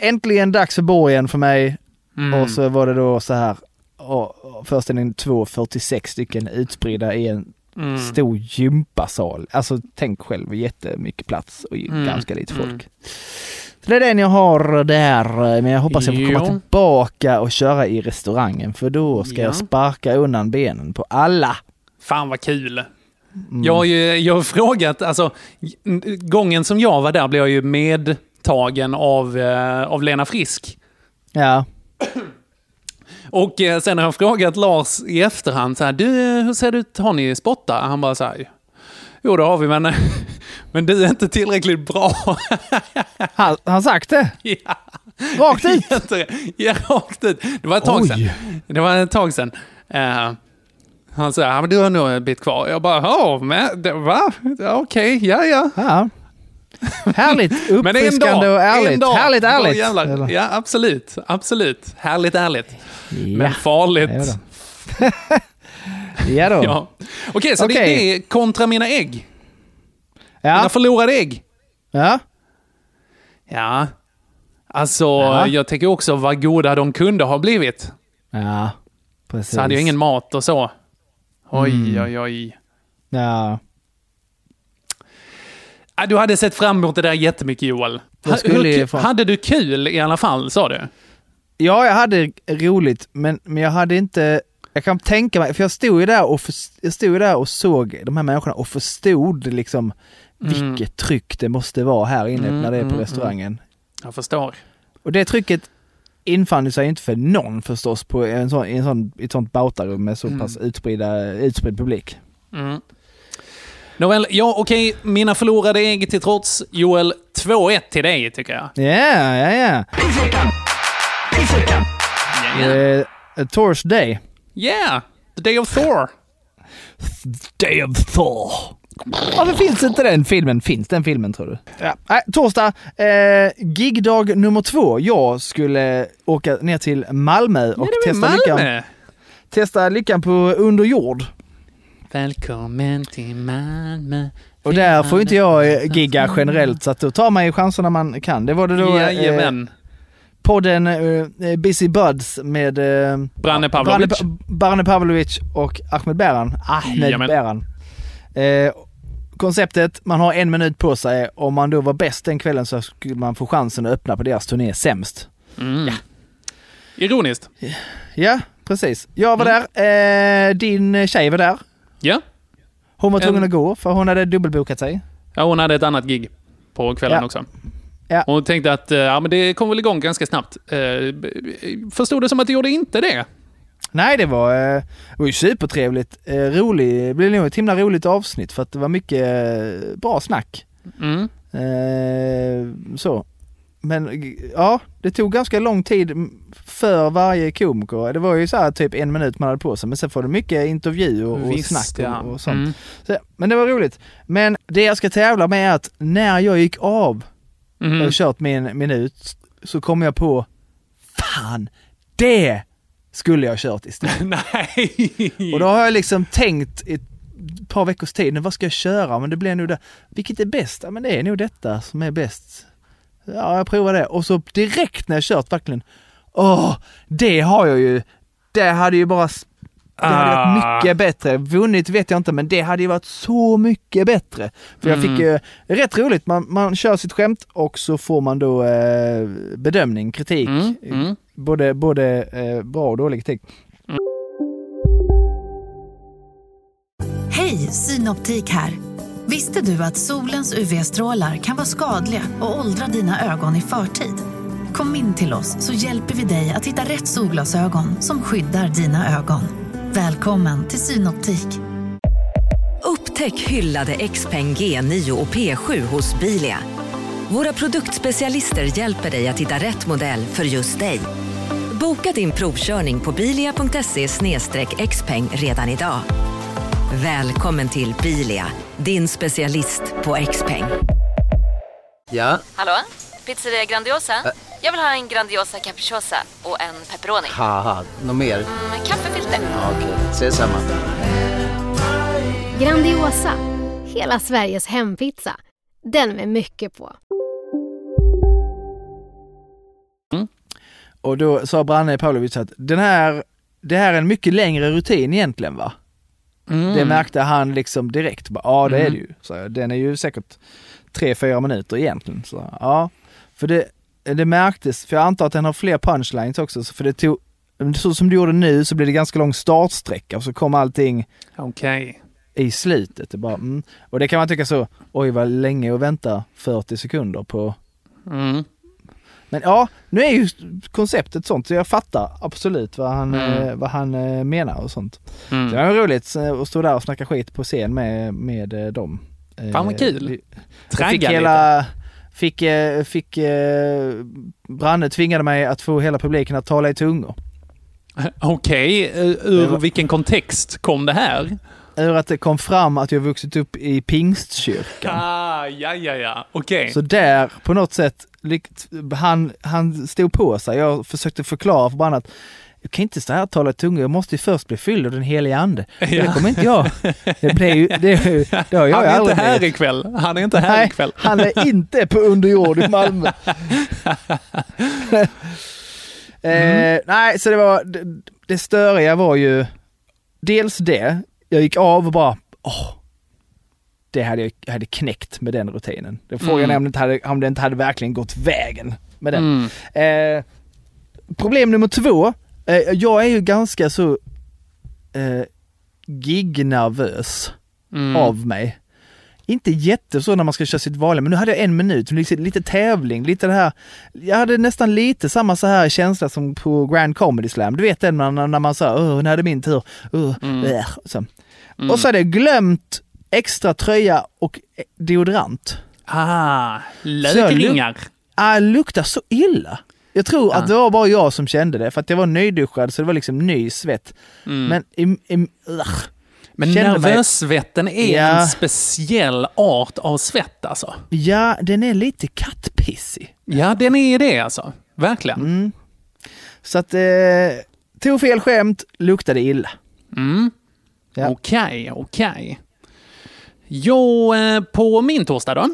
äntligen dags för borgen för mig. Mm. Och så var det då så här, och, och föreställning 2, 46 stycken utspridda i en Mm. stor gympasal. Alltså tänk själv, jättemycket plats och Mm, ganska lite folk. mm. Så det är den jag har där, men jag hoppas jag får komma Jo. tillbaka och köra i restaurangen för då ska Ja. jag sparka undan benen på alla. Fan vad kul. Mm. Jag har ju jag har frågat, alltså gången som jag var där blev jag ju medtagen av, eh, av Lena Frisk. Ja, Och eh, sen har jag frågat Lars i efterhand, så här, du, hur ser det ut, har ni spotta? Han bara så här, jo det har vi, men, men du är inte tillräckligt bra. han har sagt det. ja. Rakt ut. Ja, rakt ut. Det var ett tag Oj. sedan. Det var ett tag sedan. Eh, han sa, ja men du har nog en bit kvar. Jag bara, ja, men det, va? Okej, ja ja. Ja. Härligt, uppfriskande och ärligt. dag, härligt ärligt. jävlar. Ja, absolut. Absolut. Härligt ärligt. Ja. Men farligt. Ja då. Ja. Okej, så det Okej. är kontra mina ägg. Ja. Mina förlorade ägg. ja. Ja. Alltså, Ja. jag tänker också vad goda de kunde ha blivit. Ja. Precis. Så hade jag ingen mat och så. Oj, Mm. oj, oj. Ja. Ah, Du hade sett fram emot det där jättemycket Joel. Hur, Hade du kul i alla fall, sa du? Ja, jag hade roligt, men, men jag hade inte... Jag kan tänka mig, för jag stod ju där och, för, jag stod där och såg de här människorna och förstod liksom Mm. vilket tryck det måste vara här inne Mm, när det är på mm, restaurangen. Jag förstår. Och det trycket infann sig inte för någon förstås på en sån, en sån, ett sånt bautarum med så Mm. pass utspridda, utspridd publik. Mm. Nåväl, ja okej, mina förlorade ägg till trots. Joel, 2-1 till dig tycker jag. Ja, ja, ja. Yeah. Uh, Thors Day. Yeah! The Day of Thor. Day of Thor. Varför finns inte den filmen? Finns den filmen tror du? Ja. Nej, torsdag, eh, gigdag nummer två. Jag skulle åka ner till Malmö och testa, lyckan, Malmö. testa lyckan på under jord. Välkommen till Malmö. Och där får inte jag eh, gigga generellt så att då tar man ju chanserna man kan. Det var det då eh, podden eh, Busy Buds med eh, Branne Pavlovic. Branne, Branne Pavlovic och Ahmed Beran. Ahmed Jajamän. Beran. Eh, konceptet, man har en minut på sig. Om man då var bäst den kvällen så skulle man få chansen att öppna på deras turné sämst. Mm. Ironiskt. Ja, precis. Jag var Mm. där, eh, din tjej var där. Ja. Hon var tvungen En- att gå för hon hade dubbelbokat sig. ja, hon hade ett annat gig på kvällen Ja. också. Ja. Hon tänkte att eh, ja, men det kom väl igång ganska snabbt. Eh, förstod det som att det gjorde inte det. Nej, det var, eh, det var ju supertrevligt. Eh, rolig, det blev nog ett himla roligt avsnitt för att det var mycket eh, bra snack. Mm. Så. Men ja, det tog ganska lång tid för varje komiker. Det var ju så här typ en minut man hade på sig, men sen får du mycket intervju och, och Visst, snack ja. och, och sånt. Mm. Så, men det var roligt. Men det jag ska tävla med är att när jag gick av Mhm. och kört min minut så kom jag på, fan, det skulle jag kört istället. Nej! Och då har jag liksom tänkt ett par veckors tid, nu vad ska jag köra? Men det blir nog det. Vilket är bäst? Ja men det är nog detta som är bäst. Ja, jag provar det. Och så direkt när jag kört verkligen, åh, det har jag ju. Det hade ju bara, det hade Ah. varit mycket bättre. Vunnit vet jag inte, men det hade ju varit så mycket bättre. För jag fick Mm. ju, rätt roligt, man, man kör sitt skämt och så får man då eh, bedömning, kritik. Mm, mm. Både, både eh, bra och dålig kritik. Hej, Synoptik här. Visste du att solens UV-strålar kan vara skadliga och åldra dina ögon i förtid? Kom in till oss så hjälper vi dig att hitta rätt solglasögon som skyddar dina ögon. Välkommen till Synoptik. Upptäck hyllade XPeng G9 och P7 hos Bilia. Våra produktspecialister hjälper dig att hitta rätt modell för just dig. Boka din provkörning på bilia.se xpeng redan idag. Välkommen till Bilia, din specialist på XPeng. Ja, Hallå? Pizzeria Grandiosa? Jag vill ha en Grandiosa capriciosa och en pepperoni. haha, något mer? Med kaffefilter. Ja, Okej, ses samma. Grandiosa, hela Sveriges hempizza. Den med mycket på. Och då sa Branne Pavlovic att den här, det här är en mycket längre rutin egentligen va? Mm. Det märkte han liksom direkt. Ja det är Mm. det ju. Så den är ju säkert tre, fyra minuter egentligen. Så, ja, för det, det märktes, för jag antar att den har fler punchlines också, så för det tog, så som du gjorde nu så blir det ganska lång startsträcka och så kom allting Okej. i slutet. Det bara, mm. Och det kan man tycka så, oj vad länge att vänta 40 sekunder på Mm. men ja, nu är ju konceptet sånt, så jag fattar absolut vad han, Mm. eh, vad han eh, menar och sånt. Mm. Det var roligt eh, att stå där och snacka skit på scen med, med eh, dem. Eh, Fan vad kul. Tragga lite. hela, fick, eh, fick, eh, Branne tvingade mig att få hela publiken att tala i tungor. Okej, eh, ur vilken kontext kom det här? Ur att det kom fram att jag vuxit upp i pingstkyrkan. Ah, ja, ja, ja. Okej. Så där, på något sätt, han, han stod på sig. Jag försökte förklara för Branne att jag kan inte stå här tala i tungor, jag måste ju först bli fylld av den helige ande. Och Det Ja. kommer inte jag. Det, blev ju, det, det har jag Han är inte här blivit. ikväll. Han är inte här Nej, ikväll. han är inte på underjord i Malmö. eh, nej, så det var, det, det störiga var ju dels det, jag gick av och bara, åh, det hade jag jag hade knäckt med den rutinen. Det frågan är om det, inte hade, verkligen gått vägen med den. Mm. Eh, problem nummer två, eh, jag är ju ganska så eh, gignervös Mm. av mig. Inte jätte så när man ska köra sitt vanliga, men nu hade jag en minut, lite, lite tävling, lite det här. Jag hade nästan lite samma så här känsla som på Grand Comedy Slam. Du vet den när, när man sa åh, är det min tur? Uh, Mm. äh, så. Mm. Och så hade jag glömt extra tröja och eh, deodorant. Ah, lökringar. Ah, luktar så illa. Jag tror Ja. att det var bara jag som kände det, för att jag var nyduschad så det var liksom ny svett. Mm. Men, im, im, ugh. Men nervössvetten är Ja. en speciell art av svett alltså. Ja, den är lite kattpissig. Ja, den är det alltså. Verkligen. Mm. Så att, eh, tog fel skämt, luktade illa. Mm. Ja. Okej, okej. Jo, eh, på min torsdag då.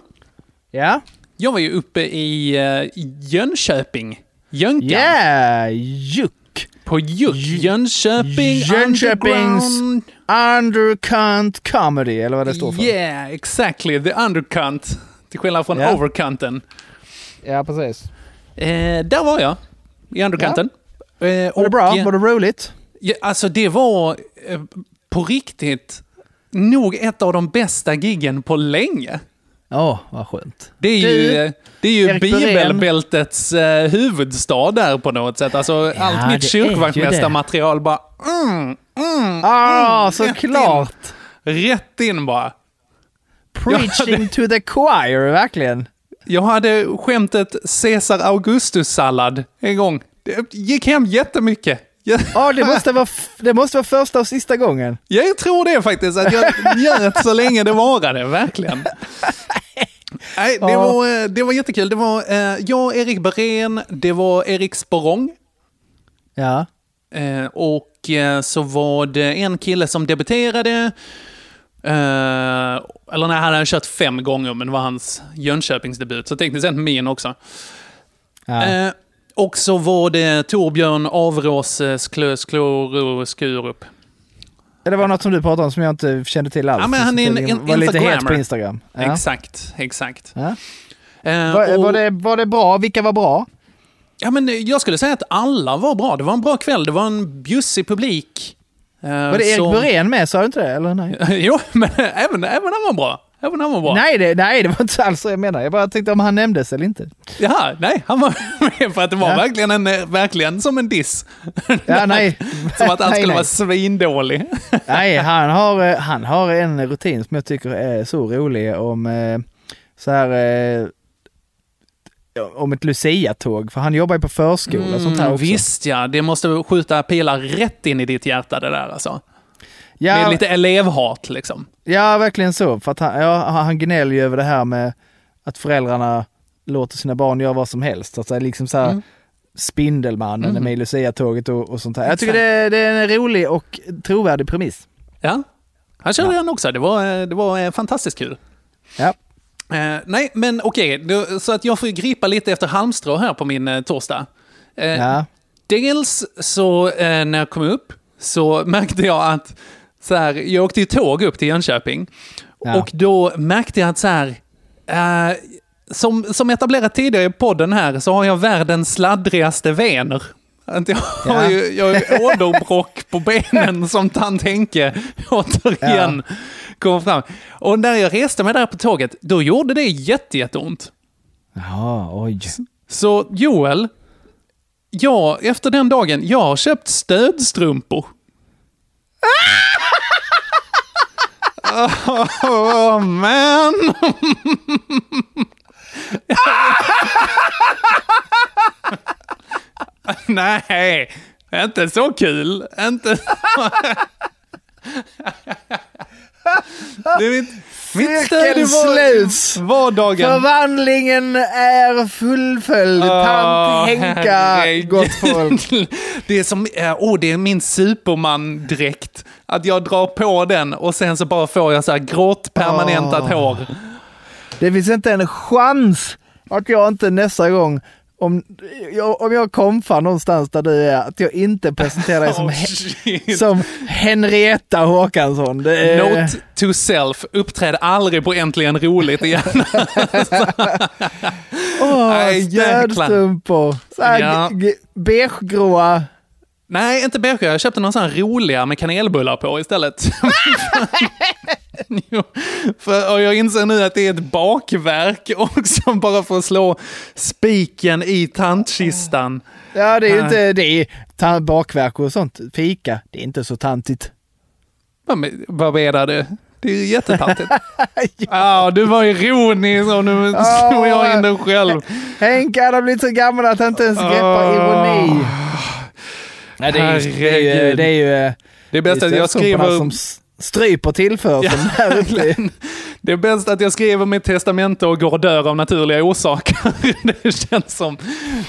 Ja. Jag var ju uppe i eh, Jönköping. Jönkan. Yeah, Juck. På Juck. Jönköping Jönköpings. Undercunt Comedy, eller vad det står för. Yeah, exactly. The undercunt. Till skillnad från Ja. overcunten. Ja, precis. Eh, där var jag. I undercanten. Eh, Var det bra? Var det roligt? Ja, alltså det var eh, på riktigt nog ett av de bästa giggen på länge. Ja, vad skönt. Det är ju, Du, eh, det är ju Erik bibelbältets eh, huvudstad där på något sätt. Alltså Ja, allt mitt kyrkvaktmästarmaterial bara mm, mm, Ah, mm, såklart! Rätt in, bara. Preaching to the choir, verkligen. Jag hade skämtet Caesar Augustus-sallad en gång. Det gick hem jättemycket. Ja, det måste, vara, det måste vara första och sista gången. jag tror det faktiskt, att jag njöt så länge det varade, verkligen. Nej, det, Ja. var, eh, det var jättekul. Det var eh, jag, Erik Berén, det var Erik Sporrong. Ja. Eh, och så var det en kille som debuterade. Eller nej, han hade kört fem gånger, men det var hans Jönköpingsdebut. Så tekniskt sett min också. ja. Och så var det Torbjörn Avrås Klös Kloro Skurup. Det var något som du pratade om som jag inte kände till alls. Ja, men han är en- en var lite het på. Instagram. Ja. Exakt, exakt. Ja. Eh, Var, och- var, det, var det bra? Vilka var bra? Ja, men jag skulle säga att alla var bra. Det var en bra kväll. Det var en bjussig publik. Eh, Var det Erik som- Berén med? Sa du inte det? Eller nej? jo, men även, även han var bra. Även han var bra. Nej det, nej, det var inte alls så jag menar. Jag bara tänkte om han nämndes eller inte. Jaha, nej, han var med för att det var Ja. verkligen, en, verkligen som en diss. Ja, nej. som att han Nej, skulle nej. vara svindålig. Nej, han har, eh, han har en rutin som jag tycker är så rolig om eh, så här eh, om ett Lucia-tåg, för han jobbar ju på förskola och sånt här Mm, också. visst ja, det måste skjuta pilar rätt in i ditt hjärta det där alltså. Ja, Med lite elevhat liksom. ja, verkligen så. För att han, ja, han gnäller ju över det här med att föräldrarna låter sina barn göra vad som helst. Alltså liksom så här, Mm. Spindelmannen Mhm. med Lucia-tåget och, och sånt här. Jag tycker det, det är en rolig och trovärdig premiss. Ja, han körde den också. Det var, det var eh, fantastiskt kul. Ja. Eh, nej, men okej, då- så att jag får gripa lite efter halmstrå här på min eh, torsdag. Eh, Ja. Dels så eh, när jag kom upp så märkte jag att så här, jag åkte ju tåg upp till Jönköping. Ja. Och då märkte jag att så här, eh, som, som etablerat tidigare i podden här så har jag världens sladdrigaste vener. Jag har Ja. ju jag har åderbråck på benen som tant Henke återigen kom fram. Och när jag reste mig där på tåget, då gjorde det jätte, jätteont. Jaha, oj. Så Joel, ja, efter den dagen, jag har köpt stödstrumpor oh, man! Nej, inte så kul. Inte så... Det är inte mitt var- sluts. vardagen. Förvandlingen är fullföljd. Tant Henka, herregud. gott folk. Det är som, åh, det är min Superman-dräkt. Att jag drar på den och sen så bara får jag så här grått permanentat Åh. hår. Det finns inte en chans att jag inte nästa gång, om jag, om jag komfar någonstans där du är, att jag inte presenterar dig som, Oh, He- som Henrietta Håkansson. Det är, Note to self, uppträd aldrig på Äntligen Roligt igen. Åh, jäklar. stödstrumpor. Ja. beigegråa. Nej, inte beige. Jag köpte sån här roliga med kanelbullar på istället. jo, för, och jag inser nu att det är ett bakverk också, bara för att slå spiken i tantkistan. Ja, det är ju inte, det är bakverk och sånt. Fika, det är inte så tantigt. Vad, men- vad menar du? Det är ju jättetantigt. Ja, du var ironisk och nu slog jag in den själv. Henke hade blivit så gammal att han inte ens greppar ironi. Nej, det är ju, det är ju, det är ju Det är bäst att jag skriver... som stryper tillförseln här uppe. Det är bäst att jag skriver mitt testamente och går och dör av naturliga orsaker. Det känns som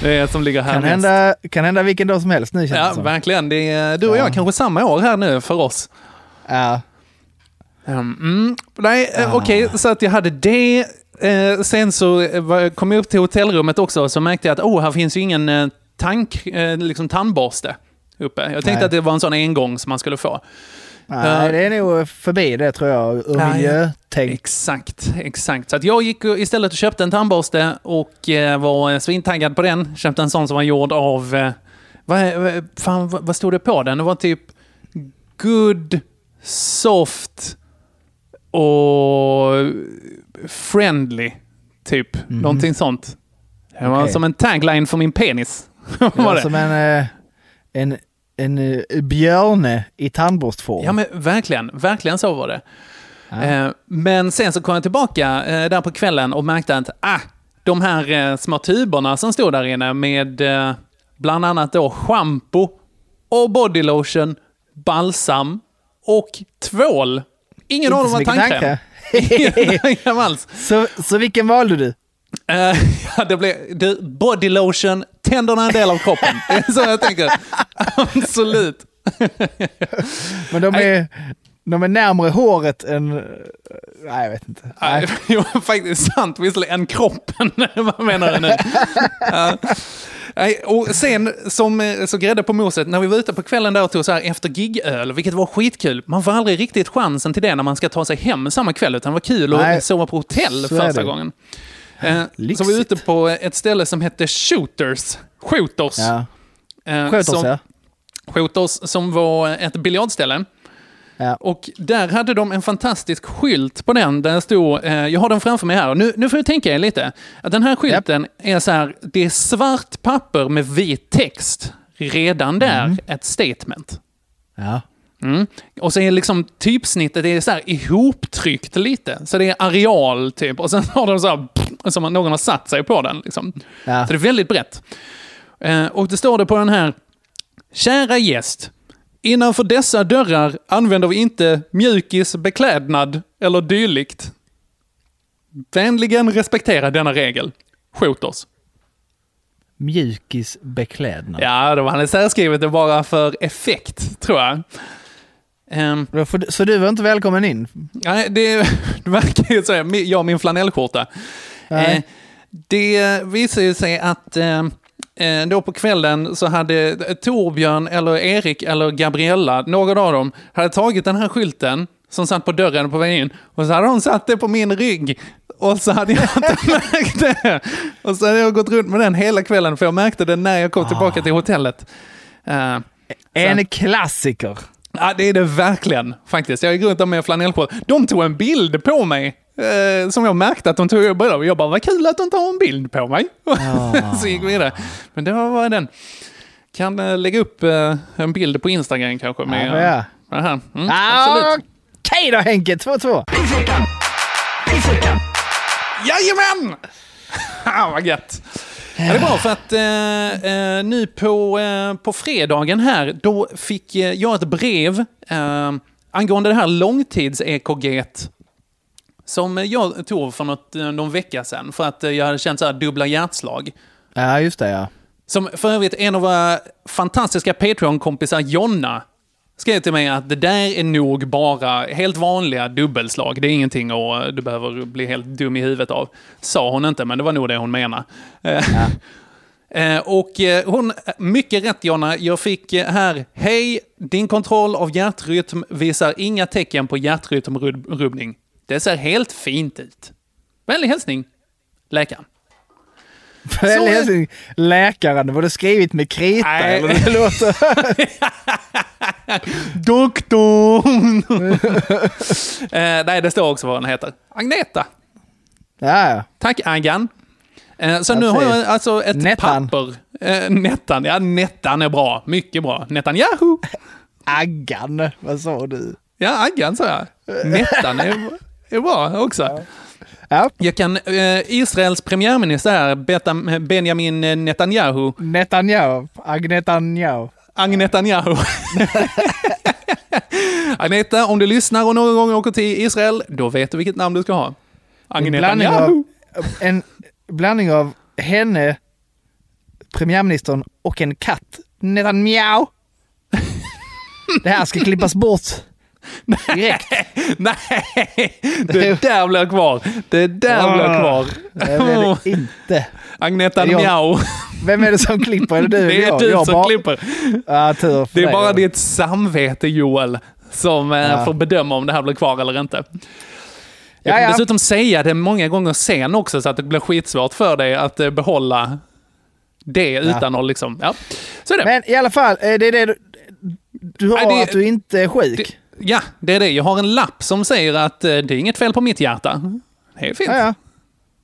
det som ligger här Kan mest. hända, kan hända vilken dag som helst nu känns Ja, som. verkligen. Det är, du och jag kanske samma år här nu för oss. Ja. Um, mm, nej, eh, okej, så att jag hade det. Eh, sen så eh, kom jag upp till hotellrummet också så märkte jag att oh, här finns ju ingen eh, tank, eh, liksom tandborste uppe. Jag tänkte Nej. att det var en sån engång som man skulle få. Nej, Eh, det är nog förbi det tror jag, ur Ja, miljötänk. Exakt, exakt. Så jag gick istället och köpte en tandborste och eh, var svintaggad på den. Köpte en sån som var gjord av... Eh, vad, fan, vad, stod det på den? Det var typ good, soft och friendly. Typ. Någonting sånt. Det var Okej. som en tagline för min penis. Var det. som en, eh, en, en eh, björne i tandborstform. Ja, men verkligen. Verkligen så var det. Eh, men sen så kom jag tillbaka eh, där på kvällen och märkte att ah, de här små tuberna som stod där inne med bland annat då schampo och bodylotion, balsam och tvål. Ingen av dem var tandkräm. Ingen alls. så, så vilken valde du? Eh, ja, det blev, du, bodylotion, tänderna är en del av kroppen. Det är så jag tänker. Absolut. Men de är, de är närmare håret än... Nej, jag vet inte. Nej. Jo, faktiskt sant. Visserligen än kroppen. Vad menar du nu? Nej, och sen, som eh, så grädde på moset, när vi var ute på kvällen där och tog så här efter gigöl, vilket var skitkul. Man får aldrig riktigt chansen till det när man ska ta sig hem samma kväll, utan det var kul Nej, att sova på hotell första gången. Eh, vi var ute på ett ställe som hette Shooters. Shooters. Ja. Eh, som- ja. Shooters som var ett biljardställe. Och där hade de en fantastisk skylt på den där det stod, eh, jag har den framför mig här, nu, nu får du tänka er lite, att den här skylten är så här, det är svart papper med vit text. Redan där ett statement. Ja. Mm. Och så är liksom typsnittet det är så här ihoptryckt lite. Så det är areal typ. Och sen har de så här, som att någon har satt sig på den. Liksom. Ja. Så det är väldigt brett. Eh, och det står det på den här. Kära gäst. Innanför dessa dörrar använder vi inte mjukis, beklädnad eller dylikt. Vänligen respektera denna regel. Skjut oss. Mjukisbeklädnad. Ja, de hade särskrivet det bara för effekt, tror jag. Då du- Så du var inte välkommen in? Nej, det, det verkar ju så. Jag och min flanellskjorta. Eh, det visar ju sig att eh, eh, då på kvällen så hade Torbjörn, eller Erik, eller Gabriella, någon av dem, hade tagit den här skylten som satt på dörren på väg in och så hade de satt det på min rygg. Och så hade jag inte märkt det. Och så hade jag gått runt med den hela kvällen, för jag märkte det när jag kom tillbaka till hotellet. En klassiker. Ja, det är det verkligen faktiskt. Jag gick runt där med flanellskjorta. De tog en bild på mig. Eh, som jag märkte att de tog bild av. Jag bara, vad kul att de tar en bild på mig. så gick vi vidare. Men det var den. Kan eh, lägga upp eh, en bild på Instagram kanske. Med, Ja, ja. här. Mm, Ah. Okej då Henke, 2-2. Jajamän! ah, vad gött. Ja, det är bra för att eh, eh, nu på, eh, på fredagen här, då fick eh, jag ett brev eh, angående det här långtids-EKG som jag tog för något, eh, någon vecka sedan för att eh, jag hade känt så här dubbla hjärtslag. Ja, just det ja. Som för övrigt en av våra fantastiska Patreon-kompisar, Jonna, skrev till mig att det där är nog bara helt vanliga dubbelslag. Det är ingenting och du behöver bli helt dum i huvudet av. Sa hon inte, men det var nog det hon menade. Eh, eh, Och eh, hon, mycket rätt Jonna, jag fick eh, här, hej, din kontroll av hjärtrytm visar inga tecken på hjärtrytmrubbning. Det ser helt fint ut. Vänlig hälsning, läkaren. Väl hälsning, läkaren, var det skrivit med krita Nej. eller? Det låter... Doktorn! eh, nej, det står också vad den heter. Agneta. Ja. Tack Aggan. Eh, så Ja, nu har jag alltså ett Nettan. papper. Eh, nettan, ja Nettan är bra. Mycket bra. Netanyahu. Aggan, vad sa du? Ja, Aggan sa jag. Nettan är, är bra också. Ja. Jag kan, eh, Israels premiärminister är Beta- Benjamin Netanyahu. Netanyahu, Agnetanyahu. Agnetanyahu. Agneta, om du lyssnar och någon gång åker till Israel, då vet du vilket namn du ska ha. Agnetanyahu. en blandning av henne, premiärministern och en katt. Netanyahu. Det här ska klippas bort. Direkt. Nej, det där blir kvar. Det där blir kvar. Det blir det inte. Agneta Det. Mjau. Vem är det som klipper? Är det du Det är jag? du jag som bara- klipper. Ja, tur Det är dig bara då. ditt samvete, Joel, som eh, Ja. får bedöma om det här blir kvar eller inte. Jag Ja, kan ja. dessutom säga det många gånger sen också, så att det blir skitsvårt för dig att eh, behålla det utan att liksom... Ja, så är det. Men i alla fall, eh, det är det du, du har Nej, det- att du inte är sjuk. Ja, det är det. Jag har en lapp som säger att eh, det är inget fel på mitt hjärta. Det är fint. Ja, ja.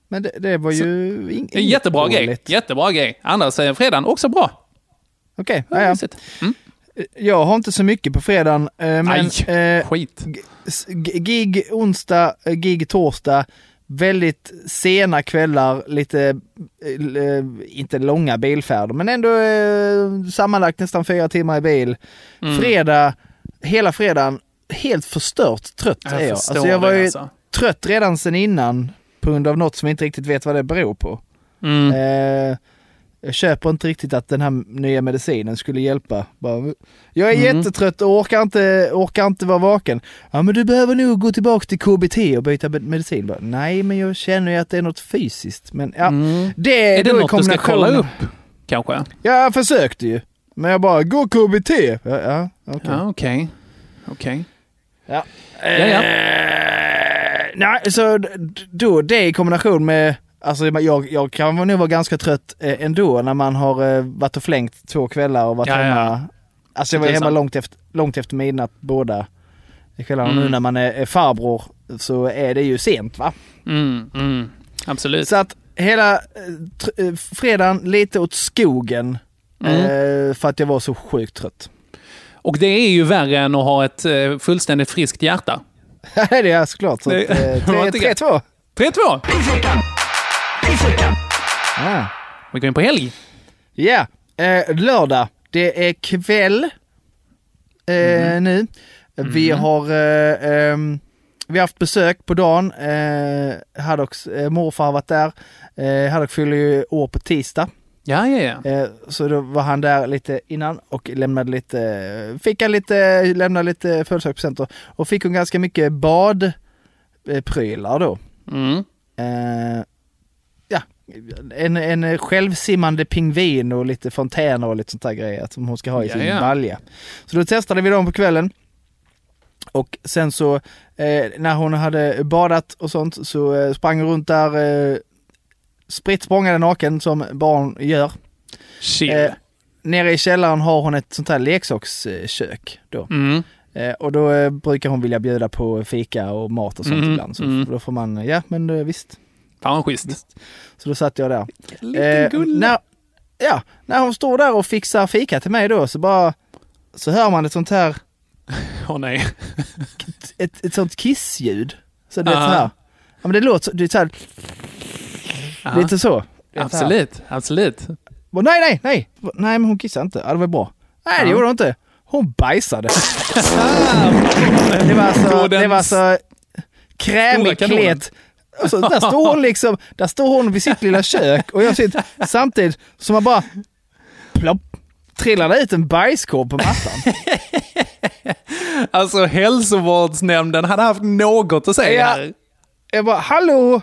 Men det, det var ju in, En jättebra grej. Jättebra grej. Annars är fredagen också bra. Okej, ja, ja. mysigt. Mm. Jag har inte så mycket på fredagen, eh, men Aj, eh, skit. gig onsdag, gig torsdag, väldigt sena kvällar, lite, inte långa bilfärder, men ändå sammanlagt nästan fyra timmar i bil. Mm. Fredag, hela fredagen, helt förstört trött Jag är jag. Alltså jag var det, ju alltså. trött redan sen innan på grund av något som jag inte riktigt vet vad det beror på. Mm. Eh, jag köper inte riktigt att den här nya medicinen skulle hjälpa. Bara, jag är Mm. jättetrött och orkar inte, orkar inte vara vaken. Ja men du behöver nog gå tillbaka till KBT och byta med- medicin. Bara, Nej men jag känner ju att det är något fysiskt. Men ja, det är, Mm. Är det då i något du ska kolla upp? Kanske? Jag försökte ju. Men jag bara, gå KBT. Ja, ja okej. Ja, okej. Okej. Ja. Ja, ja. Eh, nej, så då det i kombination med, alltså jag, jag kan nog vara ganska trött eh, ändå när man har eh, varit och flängt två kvällar och varit Ja, ja. hemma. Alltså jag var hemma sant. långt efter, långt efter midnatt båda. kvällarna. Nu Mm. när man är, farbror så är det ju sent va? Mm, mm. Absolut. Så att hela eh, fredagen lite åt skogen. Mm. Eh, för att jag var så sjukt trött. Och det är ju värre än att ha ett eh, fullständigt friskt hjärta. det är såklart. Så att, Det- eh, var tre- inte gött. 3-2. 3-2! Ah. Vi går in på helg. Ja, eh, lördag. Det är kväll eh, nu. Vi har eh, vi har haft besök på dagen. Eh, Haddocks eh, morfar har varit där. Eh, Haddock fyller ju år på tisdag. Ja, ja, ja. Eh, så då var han där lite innan och lämnade lite, fick han lite, lämnade lite födelsedagspresenter. Och fick hon ganska mycket badprylar då. Mm. Eh, ja, en, en självsimmande pingvin och lite fontäner och lite sånt där grejer som hon ska ha i sin ja. balja. Så då testade vi dem på kvällen. Och sen så eh, när hon hade badat och sånt så eh, sprang hon runt där eh, spritt språngande naken som barn gör. Chill. Eh, nere i källaren har hon ett sånt här leksakskök då. Mm. Eh, och då eh, brukar hon vilja bjuda på fika och mat och sånt Mm, ibland. Så mm. då får man, ja men eh, visst. Fan vad schysst. Så då satt jag där. Gulle. när, ja, när hon står där och fixar fika till mig då så bara så hör man ett sånt här, Åh nej. ett, ett sånt kissljud. Så det är så Aha. här. Ja men det låter så, det är så här, Ja. lite så. Här. Absolut, absolut. Nej, nej, nej! Nej, men hon kissade inte. Ja, det var bra. Nej, det Ja. gjorde hon inte. Hon bajsade. det var så, den det var så krämig stora kanonen. klet. Och så, där står hon liksom, där står hon vid sitt lilla kök och jag sitter samtidigt som man bara plopp, trillade ut en bajskorv på mattan. Alltså hälsovårdsnämnden hade haft något att säga Ja. här. Jag bara, hallå?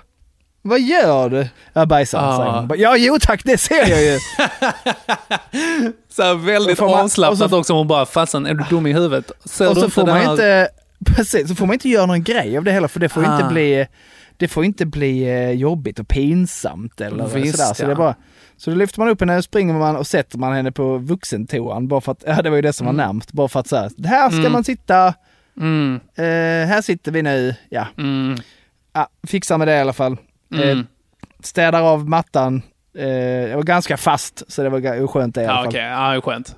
Vad gör du? Jag bajsar. Ah. Bara, Ja, jo tack, det ser jag ju. Så här väldigt man- avslappnat och så- också. Hon bara, fasen är du dum i huvudet? Ser och så får man här? inte, precis, så får man inte göra någon grej av det heller för det får Ah. inte bli, det får inte bli eh, jobbigt och pinsamt eller Visst, sådär. Så, ja. det är bara, så då lyfter man upp henne, springer man och sätter man henne på vuxentoan bara för att, ja det var ju det som var närmst, bara för att säga, här ska Mm. man sitta, Mm, eh, här sitter vi nu, ja. mm, ja fixar med det i alla fall. Eh, mm. städar av mattan, eh, det var ganska fast så det var skönt det i alla Ja, fall. okej. Ja, det är skönt.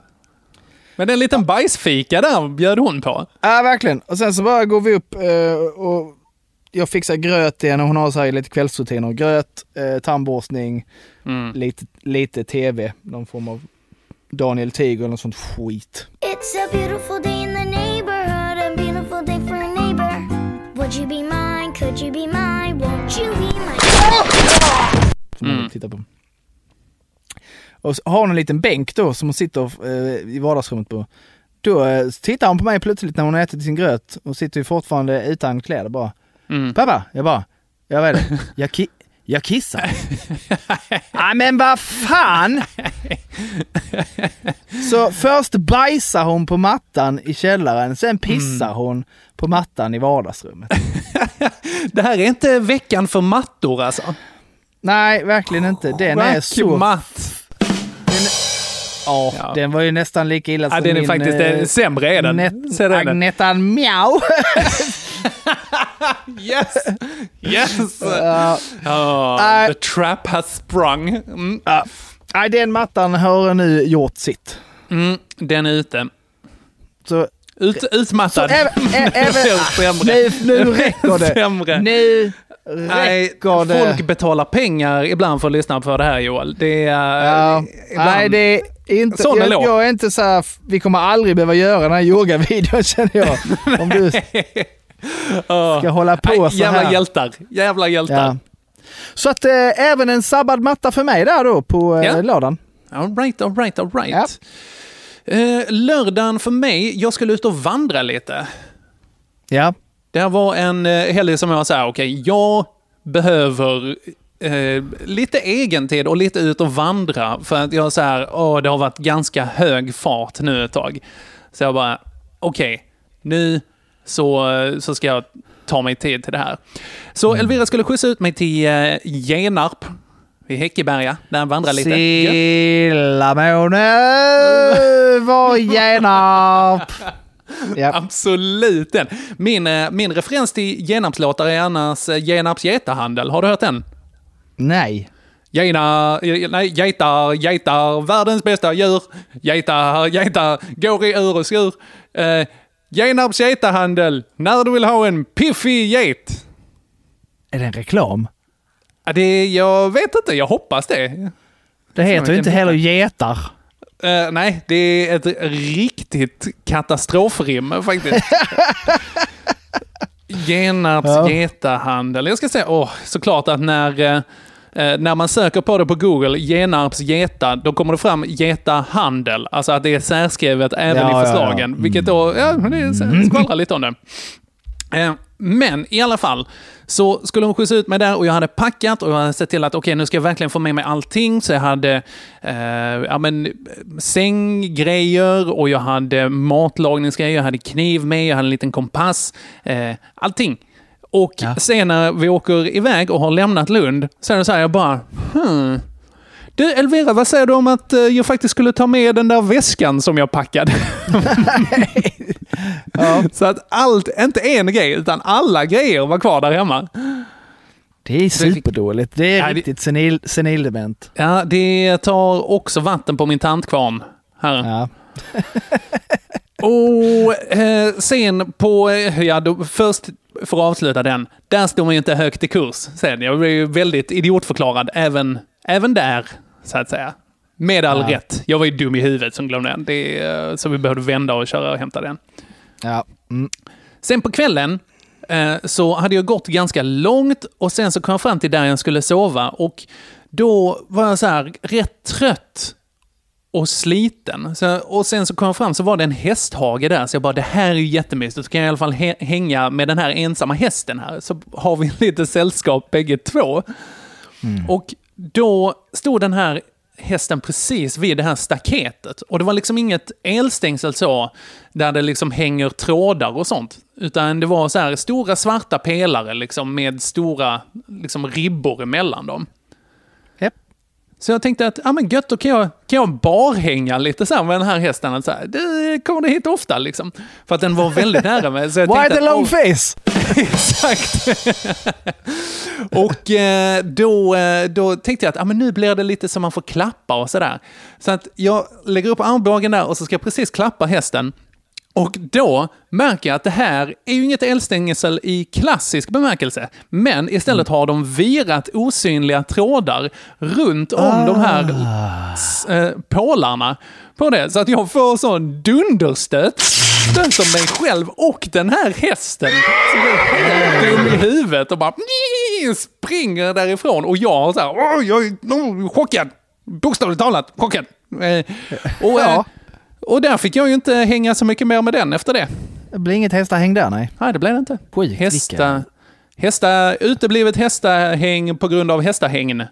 Men en liten bajsfika där bjöd hon på. Ja, verkligen. Och sen så bara går vi upp eh, och jag fixar gröt till henne. Hon har så här lite kvällsrutiner. Gröt, eh, tandborstning, Mm. lite, lite tv. Någon form av Daniel Tiger eller något sånt skit. It's a beautiful day in the neighborhood, a beautiful day for a neighbor. Would you be mine? Could you be mine? Won't you be tittar på. Och har hon en liten bänk då som hon sitter eh, i vardagsrummet på. Då eh, tittar hon på mig plötsligt när hon har ätit sin gröt och sitter ju fortfarande utan kläder bara. Mm. Pappa, jag bara, jag vet det. Jag, ki- jag kissar. Nej men vad fan! Så först bajsar hon på mattan i källaren, sen pissar hon på mattan i vardagsrummet. Det här är inte veckan för mattor alltså. Nej, verkligen inte. Den är så... matt. Ja, Ja. den var ju nästan lika illa Ja, som den är min... faktiskt eh, eh, sämre är den. Net- Så är den. Agnettan Mjau. Yes! Yes! Ja. Ja, Äh. the trap has sprung. Mm. Ja. Nej, den mattan har nu gjort sitt. Mm, den är ute. Så, Ut, så utmattad. även, ä- även, Sämre. nu, nu räcker det. Sämre. Nu Nej, det. folk betalar pengar ibland för att lyssna på det här Joel. Det är... Ja, ibland- nej, det är inte, Sån jag, jag är inte så här, vi kommer aldrig behöva göra den här yogavideon känner jag. Om du Ja. ska hålla på Nej, så Jävla här. hjältar. Jävla hjältar. Ja. Så att eh, även en sabbad matta för mig där då på eh, Ja. lördagen. All right, all right, all right. Eh, lördagen för mig, jag skulle ut och vandra lite. Ja. Det här var en eh, helg som jag var så här, okej, jag behöver eh, lite egentid och lite ut och vandra. För att jag så här, åh, det har varit ganska hög fart nu ett tag. Så jag bara, okej, nu så, så ska jag ta mig tid till det här. Så Elvira skulle skjutsa ut mig till eh, Genarp vid Häckeberga, där jag vandrar lite. Gött. Stilla måne var Genarp. Absolut den. Min, eh, min referens till genapslåtar är annars eh, Genaps getahandel. Har du hört den? Nej. Gena, eh, nej, getar, getar, världens bästa djur. Getar, getar, går i ur och skur. Eh, Genarps getahandel, när du vill ha en piffig get. Är det en reklam? Ja, det, jag vet inte, jag hoppas det. Det heter ju inte heller getar. Eh, nej, det är ett riktigt katastrofrim faktiskt. Genarps Ja. getahandel. Jag ska säga, åh, såklart att när, eh, eh, när man söker på det på Google, Genarps geta, då kommer det fram getahandel. Alltså att det är särskrivet även Ja, ja, i ja. förslagen. Vilket då, ja, det skvallrar lite om det. Eh, Men i alla fall, så skulle hon skjutsa ut mig där och jag hade packat och jag hade sett till att okej, nu ska jag verkligen få med mig allting. Så jag hade eh, ja, men, sänggrejer och jag hade matlagningsgrejer, jag hade kniv med, jag hade en liten kompass. Eh, allting. Och sen när vi åker iväg och har lämnat Lund så är det så här, jag bara hmm. Du Elvira, vad säger du om att eh, jag faktiskt skulle ta med den där väskan som jag packade? Så att allt, inte en grej, utan alla grejer var kvar där hemma. Det är superdåligt. Det är Ja, riktigt senil, senildement. Ja, det tar också vatten på min tantkvarn. Här. Ja. Och eh, sen på, eh, ja, då, först för att avsluta den, där stod man ju inte högt i kurs sen. Jag blev ju väldigt idiotförklarad även, även där, så att säga. Med all Ja. rätt. Jag var ju dum i huvudet som glömde den. Det, eh, så vi behövde vända och köra och hämta den. Ja. Mm. Sen på kvällen eh, så hade jag gått ganska långt och sen så kom jag fram till där jag skulle sova och då var jag så här rätt trött och sliten. Så, och sen så kom jag fram så var det en hästhage där, så jag bara det här är ju jättemysigt. Så kan jag i alla fall hä- hänga med den här ensamma hästen här, så har vi lite sällskap bägge två. Och då stod den här hästen precis vid det här staketet. Och det var liksom inget elstängsel så, där det liksom hänger trådar och sånt. Utan det var så här stora svarta pelare liksom med stora liksom ribbor emellan dem. Japp. Så jag tänkte att, ja men gött, då kan jag, kan jag barhänga lite så här med den här hästen. Att Så här, du kommer du hit ofta liksom. För att den var väldigt nära mig. Så jag Why the att, long oh, face? Exakt. och eh, då, eh, då tänkte jag att ah, men nu blir det lite som man får klappa och sådär. Så att jag lägger upp armbågen där och så ska jag precis klappa hästen. Och då märker jag att det här är ju inget eldstängsel i klassisk bemärkelse. Men istället har de virat osynliga trådar runt om de här s- eh, pålarna på det. Så att jag får sån dunderstöt. Stöter mig själv och den här hästen. Som är helt dum i huvudet och bara springer därifrån. Och jag så här, "Åh, jag är oh, chockad. Bokstavligt talat chockad. Eh, och, eh, och där fick jag ju inte hänga så mycket mer med den efter det. Det blir inget hästahäng där, nej. Nej, det blev det inte. Skit, Hästa, hästa, uteblivet hästahäng på grund av hästahängn.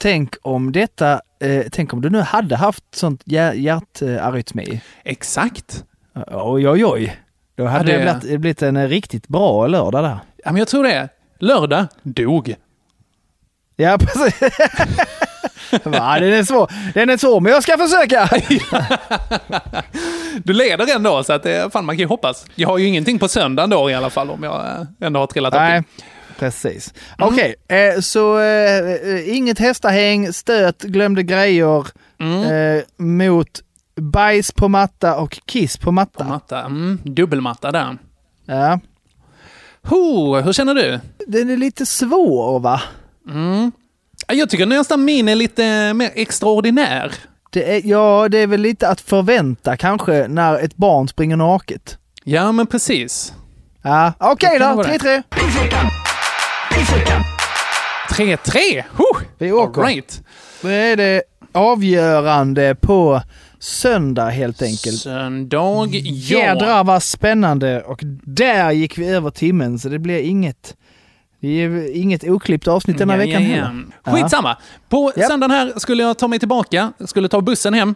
Tänk om detta, eh, tänk om du nu hade haft sånt hjär- hjärtarytmi. Exakt. Oj, oj, oj. Då hade Ja, det det- blivit, blivit en riktigt bra lördag där. Ja, men jag tror det. Lördag, dog. Ja, precis. Va, den är svår. Den är svår, men jag ska försöka. Du leder ändå, så att det, fan, man kan ju hoppas. Jag har ju ingenting på söndagen då i alla fall, om jag eh, ändå har trillat upp. Precis. Mm. Okej, okay, eh, så eh, inget hästahäng, stöt, glömde grejer mm. eh, mot bajs på matta och kiss på matta. På matta. Mm, dubbelmatta där. Ja. Ho, hur känner du? Den är lite svår va? Mm. Jag tycker nästan min är lite mer extraordinär. Det är, ja, det är väl lite att förvänta kanske när ett barn springer naket. Ja, men precis. Ja, okej okay, då. 3-3 i fickan. 3-3! Vi åker. All right. Då är det avgörande på söndag helt enkelt. Söndag, ja. Jädrar vad spännande och där gick vi över timmen så det blir inget inget oklippt avsnitt denna ja, veckan ja, ja. heller. Skitsamma! På ja. söndagen här skulle jag ta mig tillbaka, skulle ta bussen hem.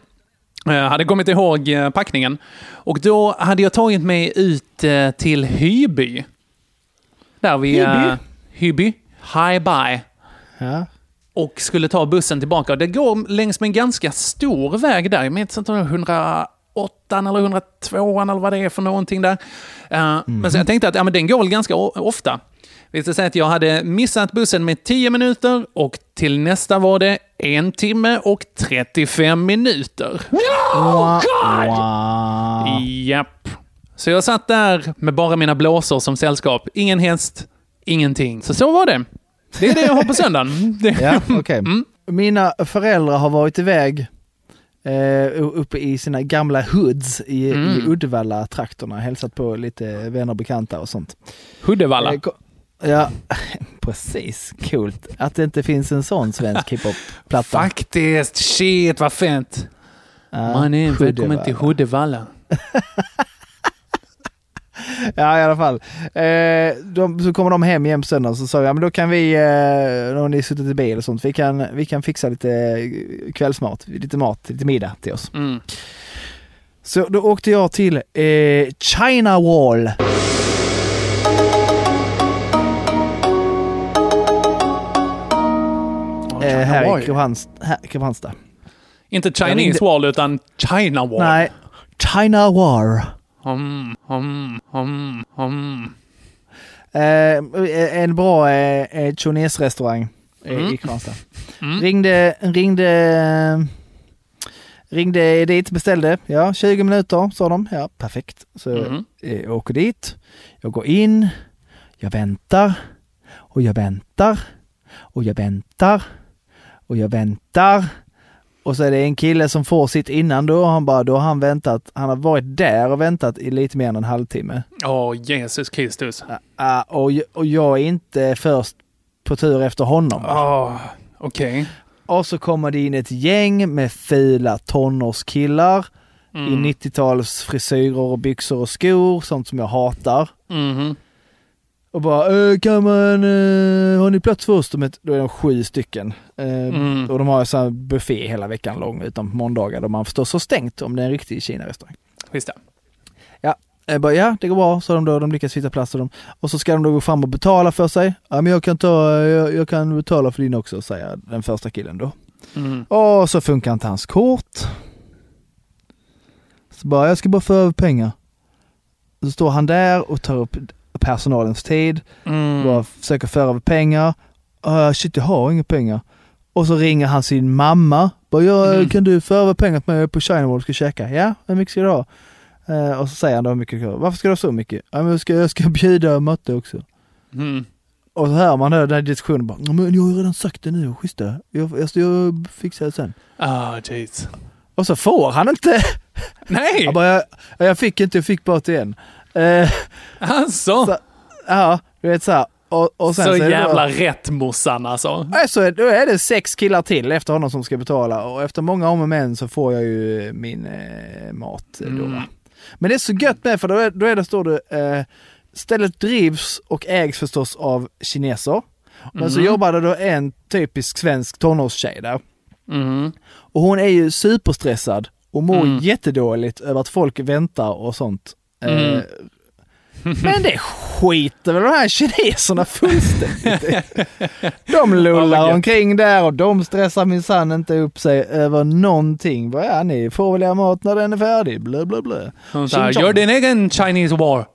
Jag hade kommit ihåg eh, packningen. Och då hade jag tagit mig ut eh, till Hyby. Där vi... Hyby? Hyby. Hi bye. Ja. Och skulle ta bussen tillbaka. Det går längs med en ganska stor väg där. Jag minns inte om det var 108 eller 102 eller vad det är för någonting där. Eh, Men så jag tänkte att ja, men den går ganska ofta. Visst säga att jag hade missat bussen med 10 minuter och till nästa var det en timme och 35 minuter. Wow. Wow. Japp. Så jag satt där med bara mina blåsor som sällskap. Ingen häst, ingenting. Så så var det. Det är det jag har på söndagen. Ja, okej. Mina föräldrar har varit iväg eh, uppe i sina gamla hoods i, i Mm. Uddevalla-trakterna, hälsat på lite vänner och bekanta och sånt. Huddevalla. Eh, Ja, precis. Coolt. Att det inte finns en sån svensk hiphop-platta. Faktiskt. Shit, vad fint. Man är välkommen till Huddevalla. Ja, i alla fall. Eh, de, så kommer de hem igen på söndagen så sa jag, ja, men då kan vi, eh, har ni suttit i bil och sånt, vi kan, vi kan fixa lite eh, kvällsmat, lite mat, lite middag till oss. Mm. Så då åkte jag till eh, China Wall. Eh, här i Wall. Kristianstad. Kristianstad. Inte Chinese ringde- wall, utan China wall. Nej, China War. Hum, hum, hum, hum. Eh, en bra eh, eh, Chinese-restaurang eh, Mm. i Kristianstad. Mm. Ringde, ringde, ringde dit, beställde. Ja, 20 minuter sa de. Ja, perfekt. Så Mhm. eh, jag åker dit. Jag går in. Jag väntar. Och jag väntar. Och jag väntar. Och jag väntar. Och så är det en kille som får sitt innan då. Han bara, då har han väntat. Han har varit där och väntat i lite mer än en halvtimme. Åh, Jesus Kristus. Ah, och, och jag är inte först på tur efter honom. Åh, okej. Och så kommer det in ett gäng med fula tonårskillar Mm. i 90-tals frisyrer och byxor och skor, sånt som jag hatar. Mhm. Och bara, äh, kan man, äh, har ni plats för oss? Då är de sju stycken. Eh, Mm. Och de har så här buffé hela veckan lång, utom på måndagar då man förstås har stängt om det är en riktig Kina-restaurang. Visst det. Ja, jag bara, ja det går bra, så de då, de lyckas hitta plats och, de, och så ska de då gå fram och betala för sig. Ja men jag kan ta, jag, jag kan betala för din också, säger den första killen då. Mm. Och så funkar inte hans kort. Så bara, jag ska bara få över pengar. Så står han där och tar upp personalens tid, Mm. bara försöker föra över pengar. Uh, shit, jag har inga pengar. Och så ringer han sin mamma. Bara, ja, Mm. kan du föra över pengar till mig? Jag är på China Wall och ska käka. Ja, hur mycket ska du ha? Eh, och så säger han då hur mycket, varför ska du ha så mycket? Ja, men jag ska, jag ska bjuda matte också. Mm. Och så hör man då den här diskussionen bara, "Ja, men jag har ju redan sagt det nu, schysst det. Jag, jag, jag fixar det sen. Ah, jeez. Och så får han inte. Nej! Jag, bara, jag, jag fick inte, jag fick bara till en. Eh, Alltså. så, ja, du vet så här. Och, och sen så det jävla Då, rätt morsan alltså. Så är- då är det sex killar till efter honom som ska betala och efter många om och men så får jag ju min eh, mat. Då, Mm. va. Men det är så gött med för då är, då är det, står det, eh, stället drivs och ägs förstås av kineser. Men så Mhm. jobbar det då en typisk svensk tonårstjej där. Mm. Och hon är ju superstressad och mår Mm. jättedåligt över att folk väntar och sånt. Eh, Mm. Men det skiter väl de här kineserna fullständigt. De lullar omkring där och de stressar minsann inte upp sig över någonting. Bara, ja, ni får väl er mat när den är färdig, sa, Ching chong. gör din egen Chinese war.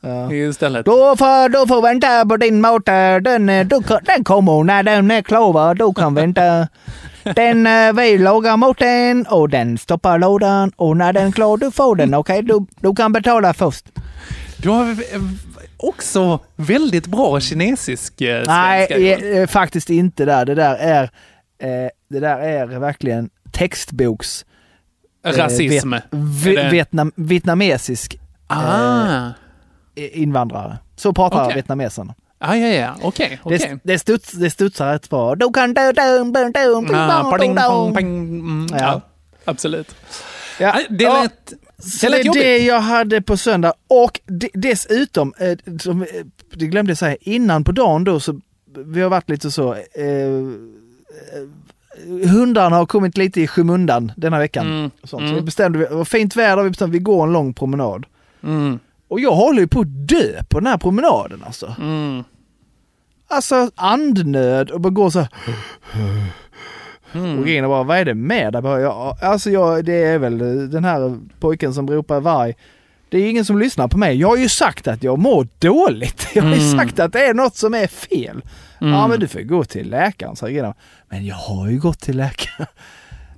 Ja. Istället. Du får, du får vänta på din mat, eh, den, eh, du, den kommer när den är klar, du kan vänta. Den, eh, vi lagar maten och den stoppar lådan och när den är klar du får den, okej? Du, du kan betala först. Du har eh, också väldigt bra kinesisk eh, Nej, svenska. eh, faktiskt inte där. Det där är, eh, det där är verkligen textboks... Rasism. Vet, Är vi, det- vietnam, vietnamesisk Ah. invandrare. Så pratar Okej. vietnameserna. Ah, ja, ja. Okej, okej. Det, det, studs, det studsar du, du, Ah. Mm, Ja. ja. absolut. Ja, Det lät, Så det är det jag hade på söndag och de, dessutom, eh, som, eh, det glömde jag säga, innan på dagen då så, vi har varit lite så, eh, eh, hundarna har kommit lite i skymundan denna veckan. Mm, sånt. Så mm. vi bestämde, det var fint väder, vi bestämde vi går en lång promenad. Mm, Och jag håller ju på att dö på den här promenaden alltså. mm. Alltså andnöd och bara gå så här. Mm. och in och bara, vad är det med dig? Ja, Alltså jag, det är väl den här pojken som ropar varg. Det är ingen som lyssnar på mig. Jag har ju sagt att jag mår dåligt. Jag har ju Mm. sagt att det är något som är fel. Mm. Ja men du får gå till läkaren, sa Regina. Men jag har ju gått till läkaren.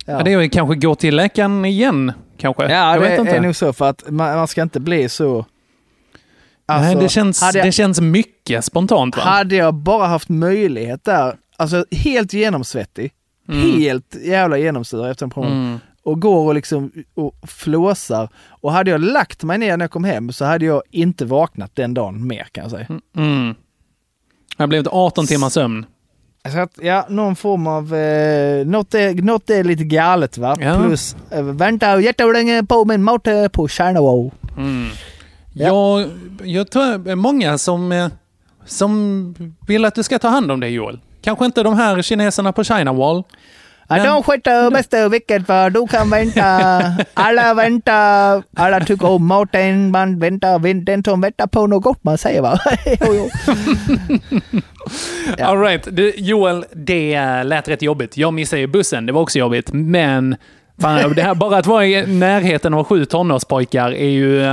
Ja. Det är kanske gå till läkaren igen, kanske? Ja, jag det vet inte. är nog så för att man, man ska inte bli så... Nej, Alltså, det känns, jag- det känns mycket spontant va? Hade jag bara haft möjlighet där, alltså helt genomsvettig, Mm. helt jävla genomsur efter en promenad Mm. och går och liksom och flåsar. Och hade jag lagt mig ner när jag kom hem så hade jag inte vaknat den dagen mer kan jag säga. Mm. Det har blivit 18 timmars sömn. Så att, ja, någon form av, eh, något, är, något är lite galet va? Ja. Plus, eh, vänta jättelänge på min motor på China Mm. Jag, jag tror det är många som, eh, som vill att du ska ta hand om det Joel. Kanske inte de här kineserna på China Wall. Ja, de sköter bästa vilket för du kan vänta. Alla väntar. Alla tycker om maten. Man väntar. Den som väntar på något gott man säger va? jo. All right. Du, Joel, det lät rätt jobbigt. Jag missade ju bussen, det var också jobbigt. Men fan, det här, bara att vara i närheten av sju tonårspojkar är ju det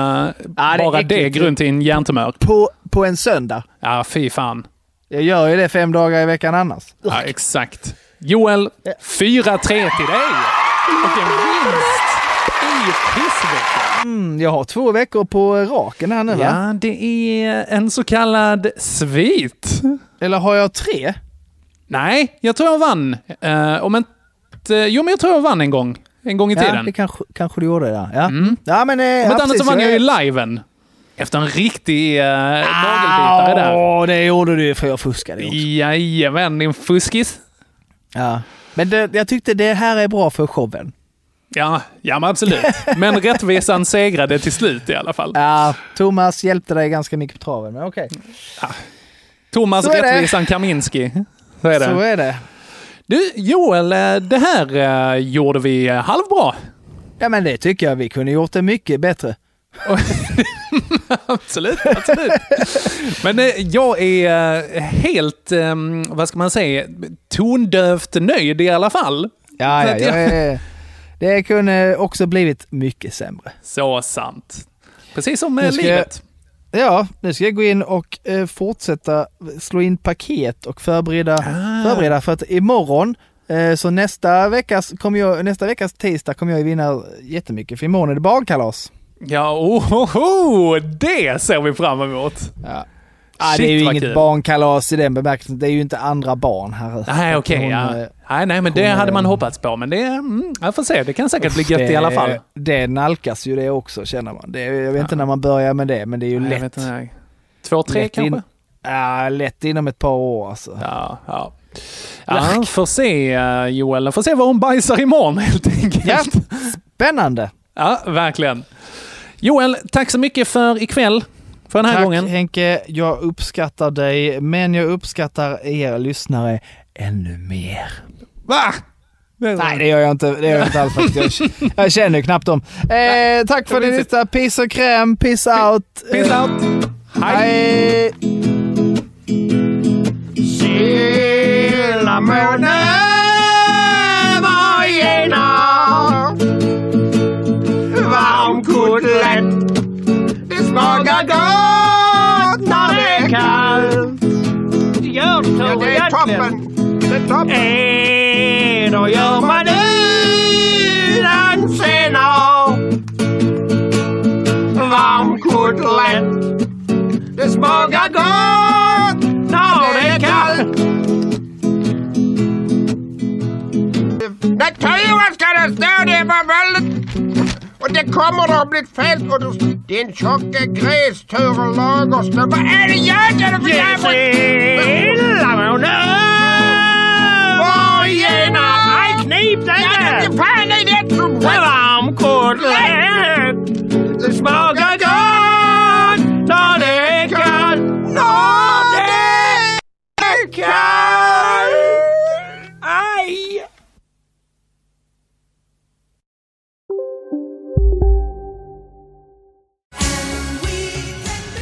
är bara det äckligt. grund till en hjärntumör. På, på en söndag. Ja, fy fan. Jag gör ju det fem dagar i veckan annars. Ja, exakt. Joel, 4-3 till dig. Och en vinst i pissveckan. Mm, jag har två veckor på raken här nu va? Ja, det är en så kallad svit. Eller har jag tre? Nej, jag tror jag vann. Uh, om inte... Jo, men jag tror jag vann en gång. En gång i Ja, tiden. det kanske, kanske du gjorde ja. Ja, Mm. ja men... Eh, Om ja, annat så vann jag ju liven. Efter en riktig uh, nagelbitare där. Ja, det gjorde du för jag fuskade också. Jajamän, din fuskis. Ja. Men det, jag tyckte det här är bra för showen. Ja, ja men absolut. Men rättvisan segrade till slut i alla fall. Ja, Thomas hjälpte dig ganska mycket på traven, men okej. Thomas Så är det. Rättvisan Kaminski. Så är det. Så är det. Du, Joel, eh, det här eh, gjorde vi eh, halvbra. Ja, men det tycker jag vi kunde gjort det mycket bättre. absolut, absolut. Men eh, jag är helt, eh, vad ska man säga, tondövt nöjd i alla fall. Ja, ja, jag är, det kunde också blivit mycket sämre. Så sant. Precis som med Nu ska livet. Ja, nu ska jag gå in och eh, fortsätta slå in paket och förbereda, Ah. förbereda för att imorgon, eh, så nästa veckas, kommer jag, nästa veckas tisdag kommer jag vinna jättemycket, för imorgon är det barnkalas. Ja, oh, oh, oh, det ser vi fram emot. Ja. Ah, Shit, det är ju inget kul. barnkalas i den bemärkelsen, det är ju inte andra barn här. Nej, okej. Hon, ja. eh, nej, nej, men det hade man eh, hoppats på. Men det, mm, jag får se. Det kan säkert bli gött i alla fall. Det nalkas ju det också känner man. Det, jag vet inte när man börjar med det, men det är ju Nej, lätt. inte. Två, tre Lätt kanske? in- Ja, lätt inom ett par år alltså. Ja, ja. Ja, får se eh, Joel. Får se vad hon bajsar imorgon helt enkelt. Ja, spännande. Ja, verkligen. Joel, tack så mycket för ikväll. För den här Tack gången. Henke, jag uppskattar dig, men jag uppskattar er lyssnare ännu mer. Va? Nej, det gör jag inte. Det gör jag inte alls faktiskt. Jag, jag känner ju knappt dem. Eh, tack för din lista. Peace och kräm. Peace out. Peace Eh, out. Hej. Sillamåne Ja, det är toppen. Det är toppen. Eh, då gör man utan senap Varm kotlett Det smakar gott när det är kallt Naturen ska det stå, det var väldigt... Och det kommer att bli fel och du... Din tjocke gris, Ture Lagerström. Vad är det jag gör för jävla... Sillamåne! Var genom... Nej, knip dig inte! Ja, fan är det som... Varm kotlett! Det smakar gott när det är kallt. När det är kallt!